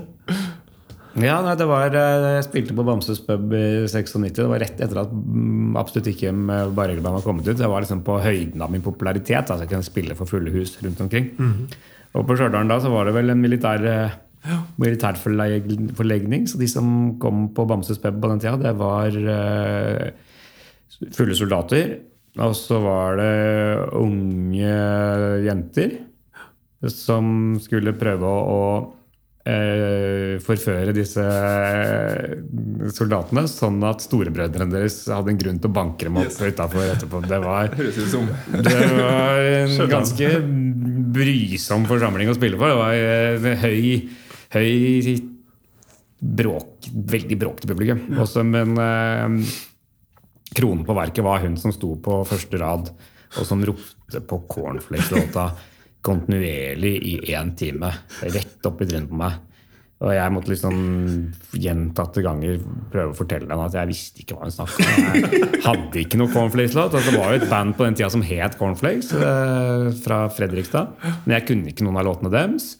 Ja, nei, det var eh, Jeg spilte på Bamses pub i 96. Det var rett etter at mm, Absolutt ikke med Barregelband var kommet ut. Jeg var liksom på høyden av min popularitet. Altså jeg kunne spille for fulle hus rundt omkring. Og på Stjørdal da så var det vel en militær ja. militærforlegning. Så de som kom på Bamses pub på den tida, det var uh, fulle soldater. Og så var det unge jenter som skulle prøve å, å eh, forføre disse eh, soldatene, sånn at storebrødrene deres hadde en grunn til å banke dem opp Yes. utafor etterpå. Det var, (laughs) det var en ganske brysom forsamling å spille for. Det var en høy, høy bråk, veldig bråkete publikum. Også, men eh, kronen på verket var hun som sto på første rad, og som ropte på Cornflakes-låta kontinuerlig i én time. Rett opp i trynet på meg. Og jeg måtte liksom gjentatte ganger prøve å fortelle henne at jeg visste ikke hva hun snakka om. Jeg hadde ikke noe Cornflakes-låt. Altså, det var jo et band på den tida som het Cornflakes, eh, fra Fredrikstad. Men jeg kunne ikke noen av låtene deres.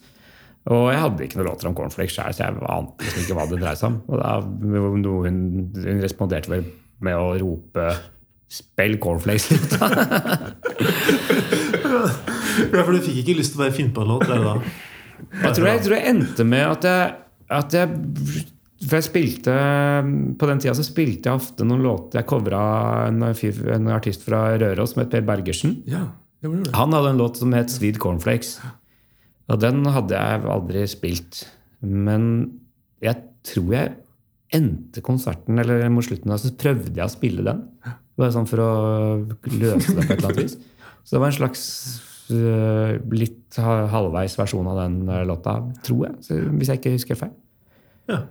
Og jeg hadde ikke noen låter om cornflakes sjøl, så jeg ante liksom ikke hva det dreide seg om. Og da hun, hun responderte vel med å rope 'spill cornflakes'. (laughs) Ja, for du fikk ikke lyst til å bare finne på en låt? Der, da. Jeg tror jeg, jeg tror jeg endte med at jeg, at jeg For jeg spilte På den tida så spilte jeg ofte noen låter Jeg covra en, en artist fra Røros som het Per Bergersen. Ja, det det. Han hadde en låt som het Sweet Cornflakes. Og den hadde jeg aldri spilt. Men jeg tror jeg endte konserten, eller mot slutten av så prøvde jeg å spille den. Bare sånn for å løse det på et eller annet vis. Så det var en slags uh, litt ha- halvveis versjon av den øh, låta, tror jeg. Så, hvis jeg ikke husker feil. Ja.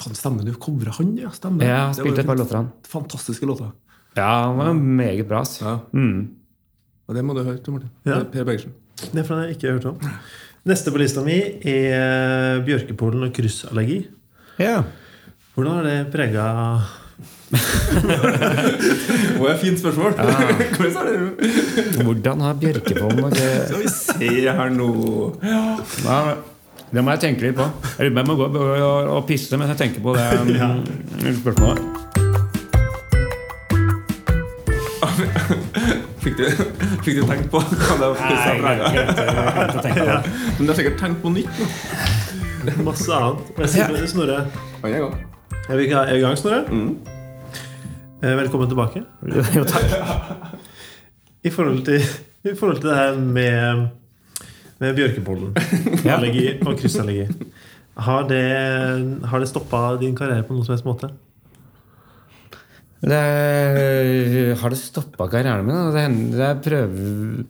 Faen, stemmer du? Covra han, ja? Stemmer. Jeg har spilt et par låter av han. Fantastiske låter. Ja, han var meget bra. Ja. Mm. Og det må du høre til, Martin. Ja. Per Bergersen. Det er for jeg ikke har hørt om. Neste på lista mi er Bjørkepolen og kryssallergi. Ja. Hvordan har det prega var et (laughs) fint spørsmål! (laughs) Hvordan det? Hvordan har Bjørkevold noe (laughs) Skal vi se her nå Ja, det må jeg tenke litt på. Jeg må gå og, og pisse mens jeg tenker på det um, spørsmålet. Fikk du, fikk du tenkt på hva det var? Nei, jeg glemte å tenke på det. Men du har sikkert tenkt på nytt nå. masse annet? Jeg sier Snorre Han er vi i gang, Snorre? Mm. Velkommen tilbake. Jo, takk. I forhold til, i forhold til det her med, med bjørkepollen, Ja. og kryssallergi Har det, har det stoppa din karriere på noen som helst måte? Det, har det stoppa karrieren min? Det hender, prøver,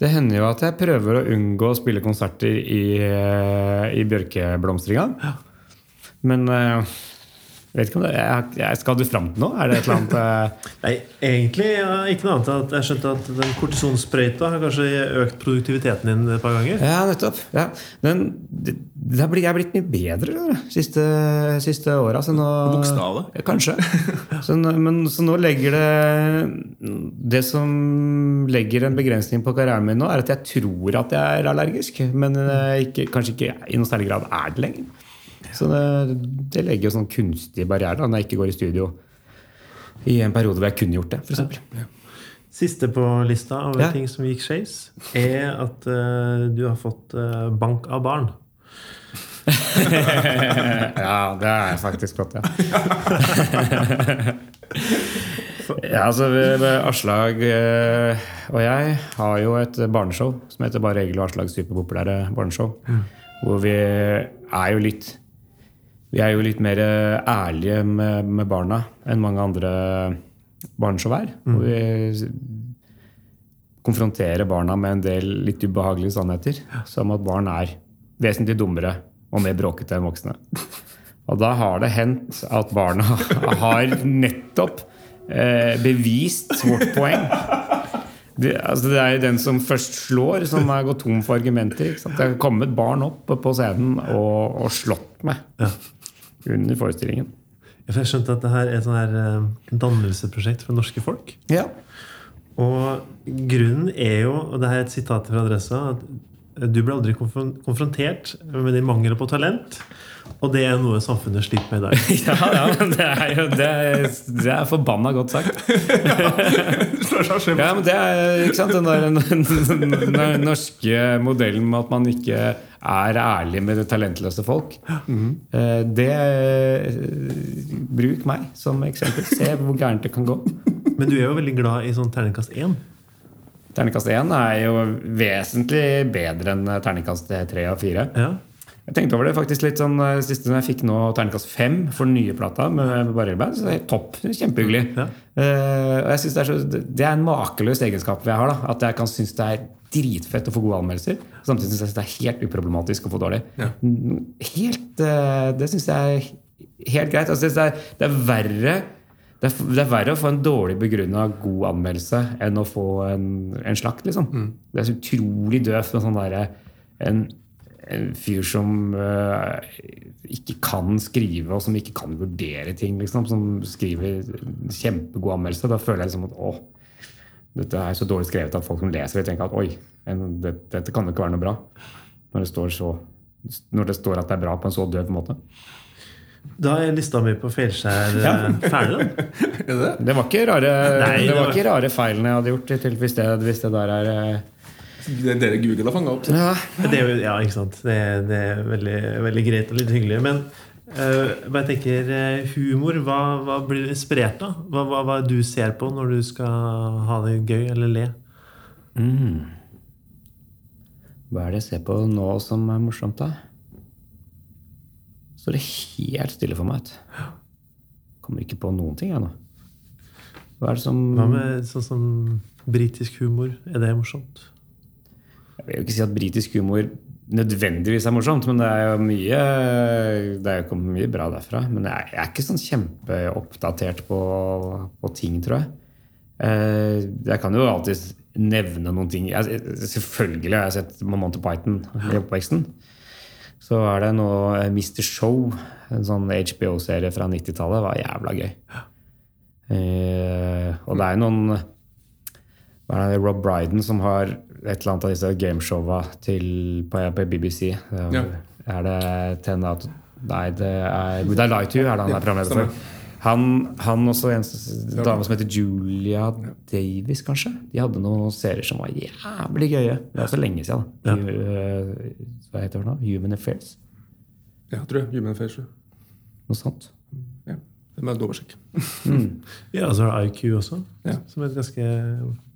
det hender jo at jeg prøver å unngå å spille konserter i, eh, i bjørkeblomstringa. Men eh, Vet ikke om det, jeg, jeg, Skal du fram til noe? Er det et eller annet (laughs) eh, Nei, egentlig ja, ikke noe annet. at Jeg skjønte at den kortisonsprøyta har kanskje økt produktiviteten din et par ganger. Ja, nettopp. Ja. Men det, det jeg er blitt mye bedre de siste, siste åra. Bokstavet? Kanskje. Så, men, så nå legger det Det som legger en begrensning på karrieren min nå, er at jeg tror at jeg er allergisk. Men eh, ikke, kanskje ikke i noe særlig grad er det lenger. Så det, det legger jo sånn kunstige barrierer når jeg ikke går i studio i en periode hvor jeg kunne gjort det. For eksempel. Siste på lista av Ja. ting som gikk skeis, er at uh, du har fått uh, bank av barn. (laughs) ja, det er faktisk godt, ja. (laughs) ja, altså Aslag eh, og jeg har jo et barneshow som heter Bare Egil og Aslags superpopulære barneshow. Hvor vi er jo litt Vi er jo litt mer ærlige med, med barna enn mange andre barneshow er. Hvor vi konfronterer barna med en del litt ubehagelige sannheter. Som at barn er vesentlig dummere og mer bråkete enn voksne. Og da har det hendt at barna (laughs) har nettopp eh, bevist vårt poeng. Det, altså det er jo den som først slår, som har gått tom for argumenter. Det har kommet barn opp på scenen og, og slått meg under forestillingen. Jeg skjønte at det her er et sånn her eh, dannelsesprosjekt for norske folk. Ja. Og grunnen er jo, og det her er et sitat fra Adressa, at du ble aldri konfrontert med din mangel på talent. Og det er noe samfunnet sliter med i dag. (laughs) Ja, ja, men det er jo det er, det er forbanna godt sagt. (laughs) Ja, men det er ikke sant, den der den, den norske modellen med at man ikke er ærlig med det talentløse folk. Eh, Det Bruk meg som eksempel. Se hvor gærent det kan gå. (laughs) Men du er jo veldig glad i sånn terningkast én. Terningkast én er jo vesentlig bedre enn terningkast tre og fire. Ja. Jeg tenkte over det faktisk litt sånn eh, siste jeg fikk nå terningkast fem for den nye plata med Barrierband. Så det er topp. Kjempehyggelig. Ja. Uh, og jeg synes det, er så, det er en makeløs egenskap jeg har. da At jeg kan synes det er dritfett å få gode anmeldelser. Samtidig synes jeg det er helt uproblematisk å få dårlig. Ja. Helt, uh, Det syns jeg er helt greit. Altså, det, er, det er verre det er, det er verre å få en dårlig begrunna god anmeldelse enn å få en, en slakt. liksom. Det er så utrolig døvt med sånn derre en, en fyr som uh, ikke kan skrive, og som ikke kan vurdere ting, liksom. Som skriver kjempegod anmeldelse. Da føler jeg liksom at å, dette er så dårlig skrevet at folk som leser det, tenker at oi, en, dette, dette kan jo ikke være noe bra. Når det, står så, når det står at det er bra på en så døv måte. Da er lista mi på feilskjær Ja. eh, ferdig. da. (laughs) Er det var ikke rare, Nei, det det var var- ikke rare feilene jeg hadde gjort, til, hvis, det, hvis det der er eh, Det er dere Google har fanga opp. Ja. Det er ja, ikke sant. Det, er- det er veldig, veldig greit og litt hyggelig. Men uh, hva jeg tenker, eh, humor, hva, hva blir du inspirert av? Hva, hva, hva er du ser på når du skal ha det gøy eller le? Mm. Hva er det jeg ser på nå som er morsomt, da? Står det helt stille for meg. vet. Kommer ikke på noen ting, jeg nå. Hva er det som Hva med sånn som britisk humor? Er det morsomt? Jeg vil jo ikke si at britisk humor nødvendigvis er morsomt, men det er jo mye Det er jo kommet mye bra derfra. Men jeg, er ikke sånn kjempeoppdatert på, på ting, tror jeg. Eh, Jeg kan jo alltid nevne noen ting. Jeg, selvfølgelig har jeg sett Monty Python i oppveksten. Så er det nå eh, Mr. Show, en sånn HBO-serie fra 90-tallet. var jævla gøy. Eh, og det er jo noen Rob Bryden som har et eller annet av disse gameshowa på, på BBC. Det er, Ja. er det Ten Out Nei, det er Would I Lie To You er det han er programleder for. Han, han også en dame som heter Julia Davis, kanskje. De hadde noen serier som var jævlig gøye. Det er så lenge siden. Da. Ja. Hva heter det nå? Human Affairs? Ja, tror jeg. Human Affairs. Noe sånt. Ja. Det må jeg dobbeltsjekke. (laughs) Ja, og så har det IQ også, Ja. som er et ganske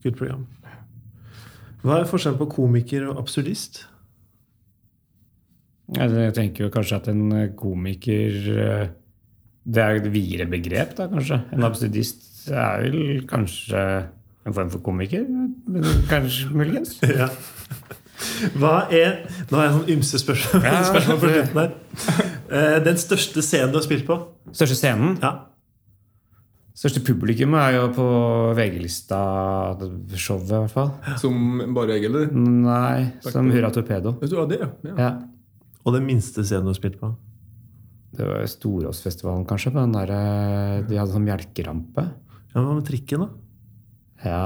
kult program. Hva er forskjellen på komiker og absurdist? Jeg jeg tenker jo kanskje at en eh, komiker eh, Det er et videre begrep, da, kanskje. En absurdist er vel kanskje en form for komiker? Kanskje, muligens? (laughs) Ja. Hva er Nå har jeg sånn ymse spørsmål, Ja. spørsmål på slutten her. Eh, Den største scenen du har spilt på? Største scenen? Ja. Største publikum er jo på VG-lista-showet, i hvert fall. Som bare VG, eller? Nei, som Hurra Torpedo. Vet du hva det er? Ja. Ja. Og den minste scenen du har spilt på? Det var Storåsfestivalen, kanskje. På den der, eh, de hadde sånn melkerampe. Ja, Hva med trikken, da? Ja.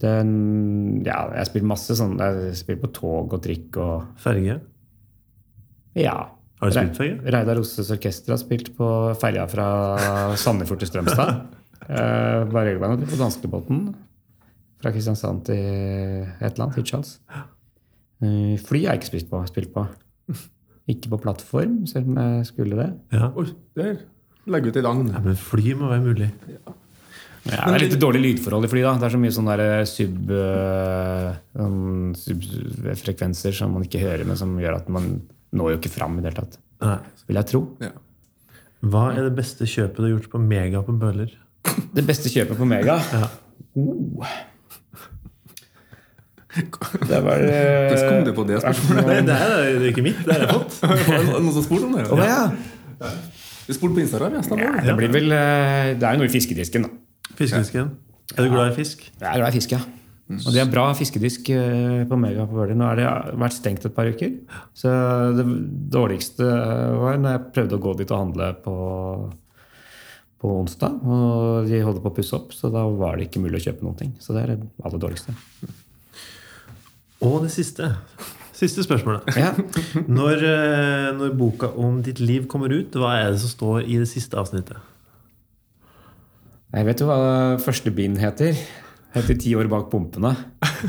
Den Ja, jeg har spilt masse sånn. Jeg har spilt på tog og trikk og Ferge? Ja. Har du spilt ferge? Reidar Osses orkester har spilt på ferja fra Sandefjord til Strømstad. (laughs) Eh, bare regelverket på danskebåten. Fra Kristiansand til et eller annet. Hirtshals. Uh, fly har jeg ikke spilt på. Spilt på. Ikke på plattform, selv om jeg skulle det. Ja. Oi, der legger vi til agn. ja. Men fly må være mulig. Ja, det er litt dårlig lydforhold i fly. da Det er så mye sånne sub frekvenser sånn subfrekvenser som man ikke hører, men som gjør at man når jo ikke fram i det hele tatt. Nei. Vil jeg tro. Ja. Hva er det beste kjøpet du har gjort på Mega på Bøller? Det beste kjøpet på Mega Ja. oh. Det var øh, Hvordan kom du på det spørsmålet? Nei, det er det er ikke mitt. Det har jeg fått. (laughs) Det Noen som spurte om det? Oh, ja. Vi spurte på Instagram. Ja. Det blir vel øh, Det er jo noe i fiskedisken, da. Fiskedisken. Er du glad i fisk? Jeg er glad i fisk, ja. Og det er bra fiskedisk øh, på Mega på Bøhler. Nå har det vært stengt et par uker. Så det dårligste var når jeg prøvde å gå dit og handle på på onsdag. Og de holdt på å pusse opp, så da var det ikke mulig å kjøpe noen ting. Så det er det aller dårligste. Og det siste. Siste spørsmålet. (laughs) Ja. Når, eh, når boka om ditt liv kommer ut, hva er det som står i det siste avsnittet? Jeg vet jo hva første bind heter. Heter 'Ti år bak pumpene'.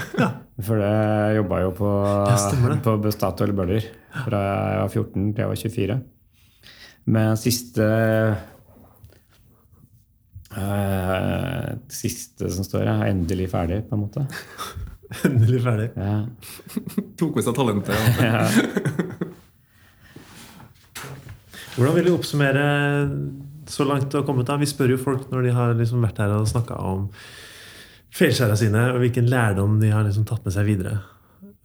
(laughs) For det jobba jo på, ja, på Statoil Bøller fra jeg var 14 til jeg var 24. Men siste øh, Siste som står her, er endelig ferdig, på en måte. (laughs) Endelig ferdig. Ja. (laughs) Tok med seg talentet. Ja. Hvordan vil du oppsummere så langt du har kommet? da? Vi spør jo folk når de har liksom vært her og snakka om feilskjæra sine, og hvilken lærdom de har liksom tatt med seg videre.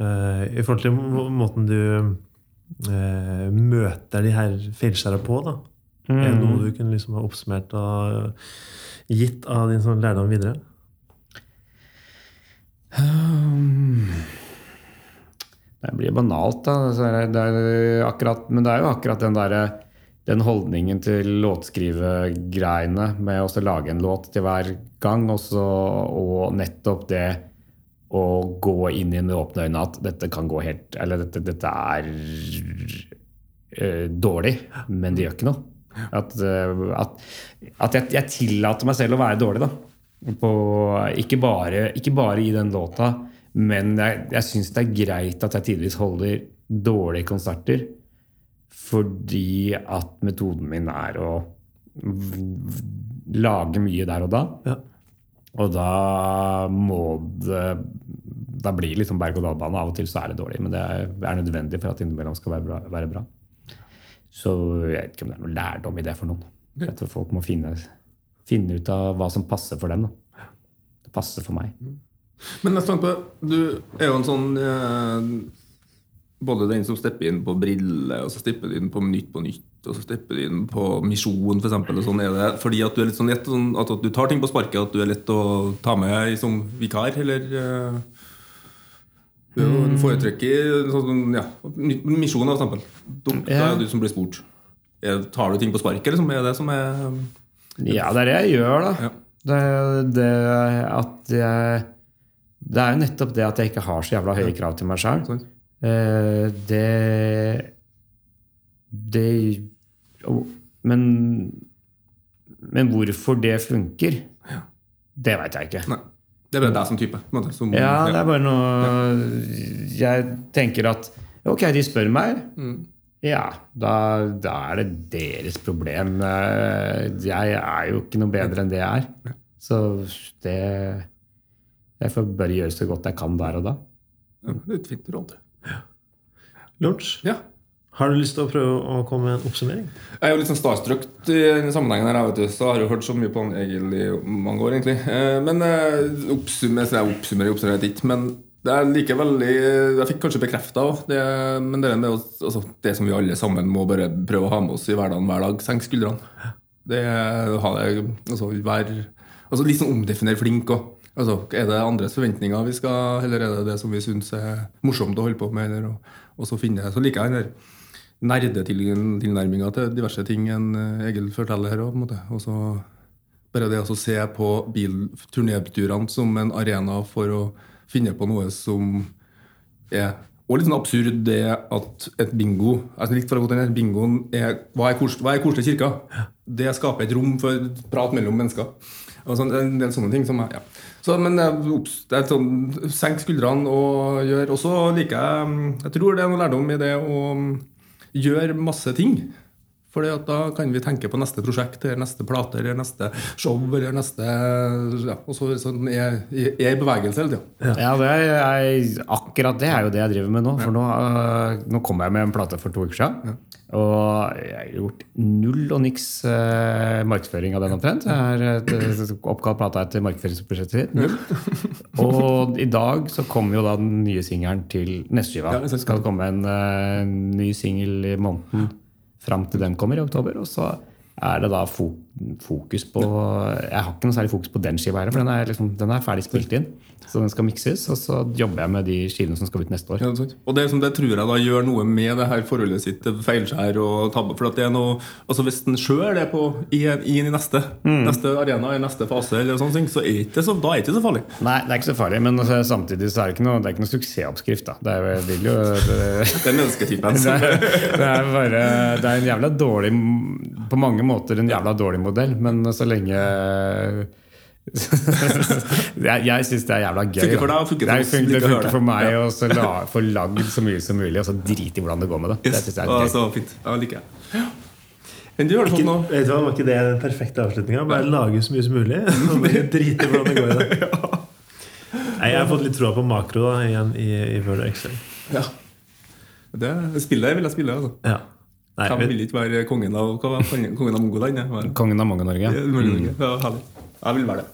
Uh, I forhold til må- måten du uh, møter de her feilskjæra på. da. Er det noe du kunne liksom ha oppsummert og gitt av din sånn lærdom videre? Um, Det blir banalt, da. Det er Det er akkurat, men det er jo akkurat den derre den holdningen til låtskrivegreiene med å lage en låt til hver gang, også, og nettopp det å gå inn i med åpne øyne at dette kan gå helt Eller dette, dette er eh, dårlig, men det gjør ikke noe. At, eh, at, at jeg, jeg tillater meg selv å være dårlig, da. På, ikke, bare, ikke bare i den låta, men jeg, jeg syns det er greit at jeg tidvis holder dårlige konserter. Fordi at metoden min er å lage mye der og da. Ja. Og da må det Da blir det liksom berg-og-dal-bane. Av og til så er det dårlig, men det er, er nødvendig for at innimellom skal være bra, være bra. Så jeg vet ikke om det er noe lærdom i det for noen. Jeg tror folk må finne, finne ut av hva som passer for dem. Da. Det passer for meg. Men jeg tenker på, du er jo en sånn eh, Både den som stepper inn på Brille, og så stepper du inn på Nytt på Nytt, og så stepper du inn på Misjon, for eksempel, sånn er det fordi at du er litt sånn lett sånn, at, at du tar ting på sparket, at du er lett å ta med som vikar, eller Du er foretrekker sånn, ja, Misjon, for. Da da er det du som blir spurt. Er, tar du ting på sparket, liksom? Er det som er Ja, det er det jeg gjør, da. Ja. Det, det at jeg Det er jo nettopp det at jeg ikke har så jævla høye krav til meg sjøl. Sant? det Det Men Men hvorfor det funker, det veit jeg ikke. Nei. Det er bare deg som type. måte, som, Ja, det er bare noe Jeg tenker at ok, de spør meg. Mm. Ja, da, da er det deres problem. Eh, Jeg er jo ikke noe bedre enn det jeg er. Så det Jeg får bare gjøre så godt jeg kan der og da. Ja, det er et fint råd. Lunsj, Ja. har du lyst til å prøve å komme med en oppsummering? Jeg er jo litt sånn starstruck i denne sammenhengen. her, jeg vet du, så har jo hørt så mye på han Egil i mange år, egentlig. Eh, Men eh, oppsummer, så jeg oppsummerer, oppsummerer ikke. Men Det er like veldig Jeg fikk kanskje bekrefta òg, men det, med, altså, det som vi alle sammen må bare prøve å ha med oss i hverdagen hver dag, senk skuldrene. Det ha det altså, være, altså, Litt sånn omdefinere flink òg. Altså, er det andres forventninger vi skal, eller er det det som vi syns er morsomt å holde på med? Eller, og, og så finne, så liker jeg den der nerdetilnærminga til diverse ting enn eh, Egil forteller her òg. Bare det å se på turnéturene som en arena for å finne på noe som er og litt sånn absurd det at et bingo altså for å gå til Bingoen er Hva er, kors, hva er korselig kirka? Det skaper et rom for prat mellom mennesker. Og sånn, en del sånne ting som er, ja. Så, men det er sånn, Senk skuldrene og gjør Og så liker jeg Jeg tror det er noe lærdom i det å gjøre masse ting. For da kan vi tenke på neste prosjekt, eller neste plate, eller neste show. eller neste, ja, Og så sånn, er jeg i bevegelse hele tida. Ja, det er, akkurat det er jo det jeg driver med nå. For nå, uh, nå kom jeg med en plate for to uker siden. Ja. Og jeg har gjort null og niks eh, markedsføring av den omtrent. Jeg har oppkalt plata etter markedsføringsbudsjettet sitt. (laughs) Og i dag så kommer jo da den nye singelen til neste skiva. Ja, det skal komme en eh, ny singel i måneden fram til den kommer i oktober. Og så er det da fokus på Jeg har ikke noe særlig fokus på den skiva, her, for den er, liksom, den er ferdig spilt inn. Så den skal mikses, og så jobber jeg med de skivene som skal ut neste år. Ja, det og det, det, tror jeg da gjør noe med det her forholdet sitt til feilskjær og tabber. For det er noe, altså Hvis en sjøl er på inn i neste, mm. neste arena, i neste fase, eller sånne ting, så er det så, da er det ikke så farlig. Nei, det er ikke så farlig, men altså, samtidig så er det ikke noe, det er ikke noe suksessoppskrift. da. Det er, vil jo, det, (laughs) det er mennesketypen. (laughs) det, det, er bare, det er en jævla dårlig På mange måter en jævla dårlig modell, men så lenge (laughs) jeg jeg syns det er jævla gøy. Funker for deg, og funker det, funker, det funker for meg å (laughs) få lagd så mye som mulig, og så drite i hvordan det går med det. Yes. Det synes jeg er gøy. Så fint. Ja, liker jeg. Enn du, har du fått noe? Vet du hva, Var ikke det den perfekte avslutninga? Bare lage så mye som mulig, (laughs) og drite i hvordan det går i det. Nei, jeg har fått litt troa på makro da, igjen i, i Word Excel. Ja. Det spillet vil jeg spille. altså. Ja. Nei, Hvem vil ikke være kongen av, kongen av Mongoland? Kongen av Mongo-Norge. Ja, mm. ja, herlig. Jeg vil være det.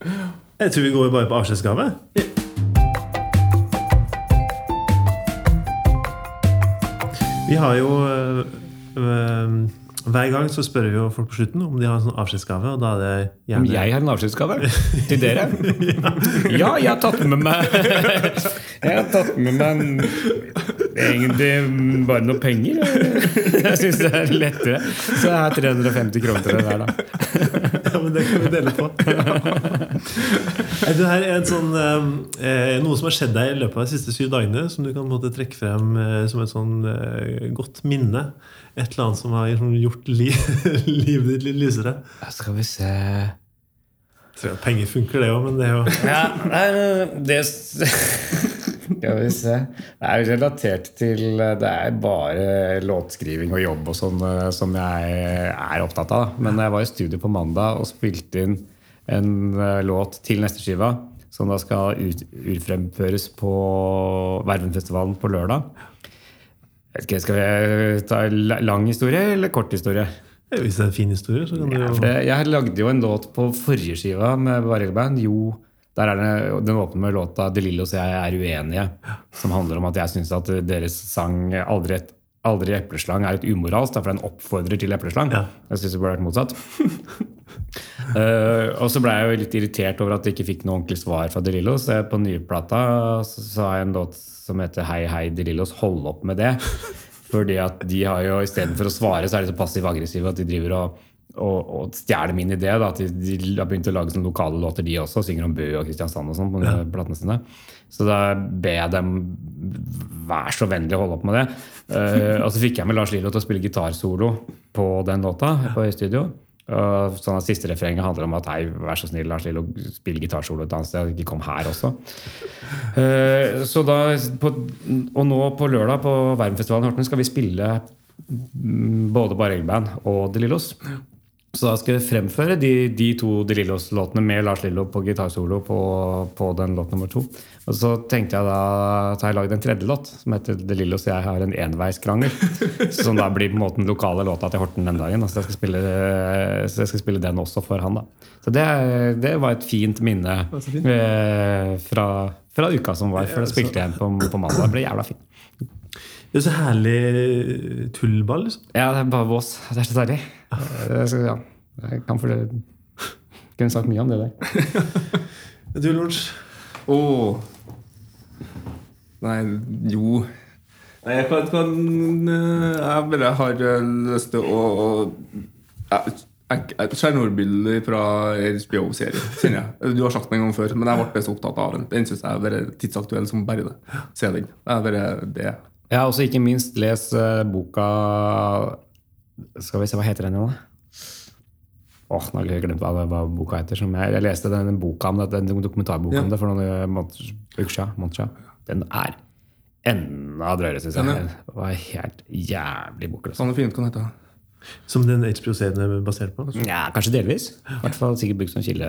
(laughs) Jeg tror vi går bare på avskjedsgave. Vi har jo øh, hver gang så spør vi jo folk på slutten om de har en sånn avskjedsgave. Og da er det gjerne... Om jeg har en avskjedsgave? (laughs) Til dere? ja, jeg har tatt med meg (laughs) Jeg har tatt med meg egentlig bare noe penger. Jeg syns det er lettere. Så jeg har 350 kroner til det hver, da. ja, men det kan vi dele på. det her er en sånn, eh, noe som har skjedd deg i løpet av de siste syv dagene, som du kan måtte trekke frem eh, som et sånn eh, godt minne et eller annet som har liksom gjort li (laughs) livet ditt litt lysere? Skal vi se Penger funker, det òg, men det er jo Ja, det (laughs) Skal vi se Det er relatert til Det er bare låtskriving og jobb og sånn eh, som jeg er opptatt av. Men jeg var i studio på mandag og spilte inn en eh, låt til neste skiva. Som da skal ut, urfremføres på Vervenfestivalen på lørdag. Okay, skal vi ta lang historie eller kort historie? Hvis det er en fin historie, så kan du ja, det, Jeg lagde jo en låt på forrige skiva med Barrel Band. Jo, der er det, Den åpner med låta 'De Lillos og jeg er uenige', som handler om at jeg syns at deres sang 'Aldri, aldri epleslang' er et umoralsk, derfor den oppfordrer til epleslang. Ja. Jeg syns det burde vært motsatt. uh, (laughs) og så ble jeg jo litt irritert over at jeg ikke fikk noe ordentlig svar fra De Lillos. På nyplata sa så har jeg en låt som heter Hei, hei, De Lillos. Hold opp med det. Fordi at de har jo istedenfor å svare, så er de så passiv-aggressive at de driver og, og, og stjeler min idé. Da, at de, de, har begynt å lage sånne lokale låter, de også. Synger om Bø og Kristiansand og sånn på ja. platene sine. Så da ber jeg dem vær så vennlig å holde opp med det. Uh, og så fikk jeg med Lars Lillo til å spille gitarsolo på den låta på Høystudio. Sånn at Siste refrenget handler om at hei, vær så snill, Lars Lillo, spill gitarsolo et annet sted. Ikke kom her også. Uh, (laughs) så da, på, og nå på lørdag på Verdenfestivalen i Horten skal vi spille både både Barrelband og De Lillos. Så da skal jeg fremføre de, de to De Lillos-låtene med Lars Lillo på gitarsolo på, på, den låt nummer to. Og så tenkte jeg da at jeg lagde en tredje låt som heter De Lillos jeg har en enveiskrangel. (laughs) som da blir på en måte den lokale låta til Horten den dagen. Så jeg skal spille, så jeg skal spille den også for han. da. Så det, det var et fint minne fint. Eh, fra, Fra uka som var, for da spilte jeg på, på mandag. Det ble jævla fint. Det er så herlig tullball, liksom. Ja, det er bare vås. Det er så deilig. Eh, så, ja. Jeg kan for det Kunne sagt mye om det der. (laughs) Du, Lorentz. Åh. Nei, jo Nei, jeg kan, kan eh, Jeg bare har eh, lyst til å å Tsjernobyl fra HBO-serien, kjenner jeg. Du har sagt det en gang før, men jeg ble så opptatt av den. Den syns jeg er tidsaktuell som bare det. Se den. Det er bare det. Jeg har også ikke minst les eh, boka Skal vi se, hva heter den igjen, da? Åh, nå har jeg glemt hva, hva boka heter. Som jeg, jeg leste den boka om det, den dokumentarboka Ja. om det for noen eh, uker siden. Den er enda drøyere, syns jeg. Den Det var helt jævlig bok. Altså. Sånn fint kan det hete. Som den HBO-serien er basert på. Ja, kanskje delvis. I hvert fall sikkert brukt som kilde.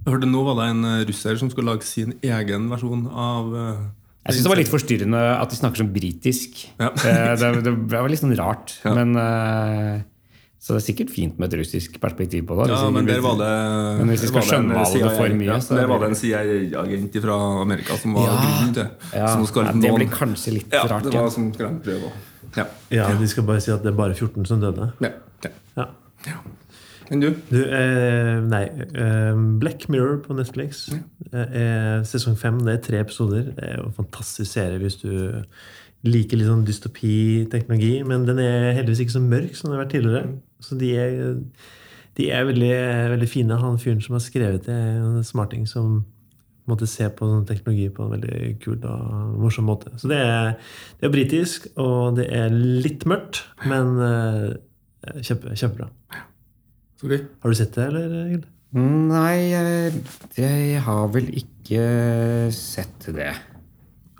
Jeg hørte nå var det en russer som skulle lage sin egen versjon av eh, Jeg syns det var litt forstyrrende at de snakker som britisk. Ja. Eh, det, det var litt sånn rart. Ja. Men eh, Så det er sikkert fint med et russisk perspektiv på det. Ja, men der var det Men hvis vi skal skjønne det en det for mye, ja, så er Der var det en CIA-agent fra Amerika som var Ja. grunnen til ja, Så nå skal ja, Det blir kanskje litt ja, rart. det var som. Ja. Ja, De skal bare si at det er bare 14 som døde. Ja. ja. Ja. Enn du? Du, eh, nei eh, Black Mirror på Netflix. Eh, er sesong fem. Det er tre episoder. Det er jo en fantastisk serie hvis du liker litt sånn dystopi-teknologi. Men den er heldigvis ikke så mørk som den har vært tidligere. Så de er, de er veldig, veldig fine. Han fyren som har skrevet det, er en smarting som måtte se på sånn teknologi på en veldig kul og morsom måte. Så det er, det er britisk, og det er litt mørkt, men eh, kjempe, kjempebra. Så. Har du sett det, eller? Egil? Nei, jeg, har vel ikke sett det.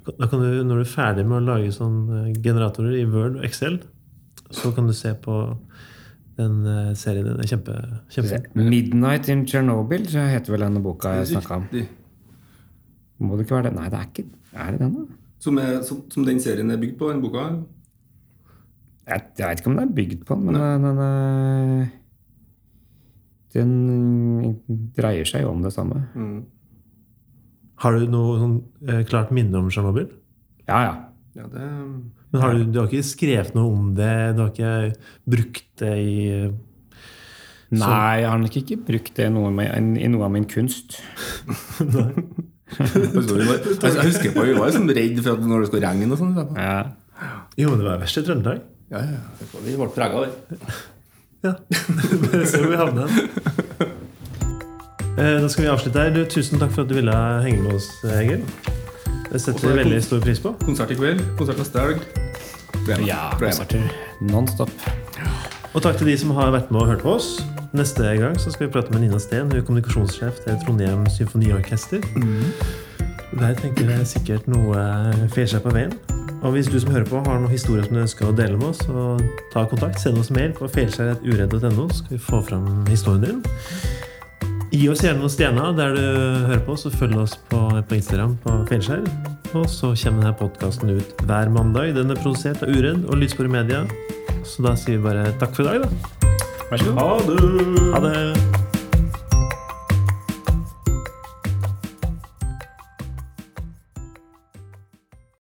Da kan du, når du er ferdig med å lage sånne generatorer i Word og Excel, så kan du se på den eh, serien. Den er kjempe, kjempefin. 'Midnight in Chernobyl' så heter vel denne boka jeg snakka om. Må det ikke være det? Nei, det er ikke Er det den, da? Som, er, som, som den serien er bygd på, den boka? Jeg, jeg vet ikke om den er bygd på den, men den, den, eh, den dreier seg jo om det samme. Mm. Har du noe sånn, eh, klart minne om Tsjernobyl? Ja, ja. Ja, det Men har du, du har ikke skrevet noe om det? Du har ikke brukt det i så. Nei, jeg har nok ikke brukt det i noe, med, i noe av min kunst. (laughs) Vi Jeg husker på vi var liksom redd for at når det skulle regne og sånn. Ja. Jo, men det var verst i Trøndelag. Ja, ja. ja. Vi ble prega det. Ja. (laughs) Bare se hvor vi havner. Eh, Da skal vi avslutte her. Du, tusen takk for at du ville henge med oss, Egil. Det setter vi veldig stor pris på. Konsert i kveld. Konsert neste helg. Ja, konserter non-stop. Og takk til de som har vært med og hørt på oss. Neste gang så skal vi prate med Nina Steen, hun er kommunikasjonssjef til Trondheim Symfoniorkester. Der tenker jeg sikkert noe feier seg på veien. Og hvis du som hører på har noen historier som du ønsker å dele med oss, så ta kontakt. Send oss mail på feilskjær.uredd.no, så skal vi få fram historien din. Gi oss gjerne noen stjerner der du hører på, så følg oss på, på Instagram på Feilskjær. Og så kommer denne podkasten ut hver mandag. Den er produsert av Uredd og Lydspor Media. Så da sier vi bare takk for i dag, da. Vær så god. Ha det! Ha det!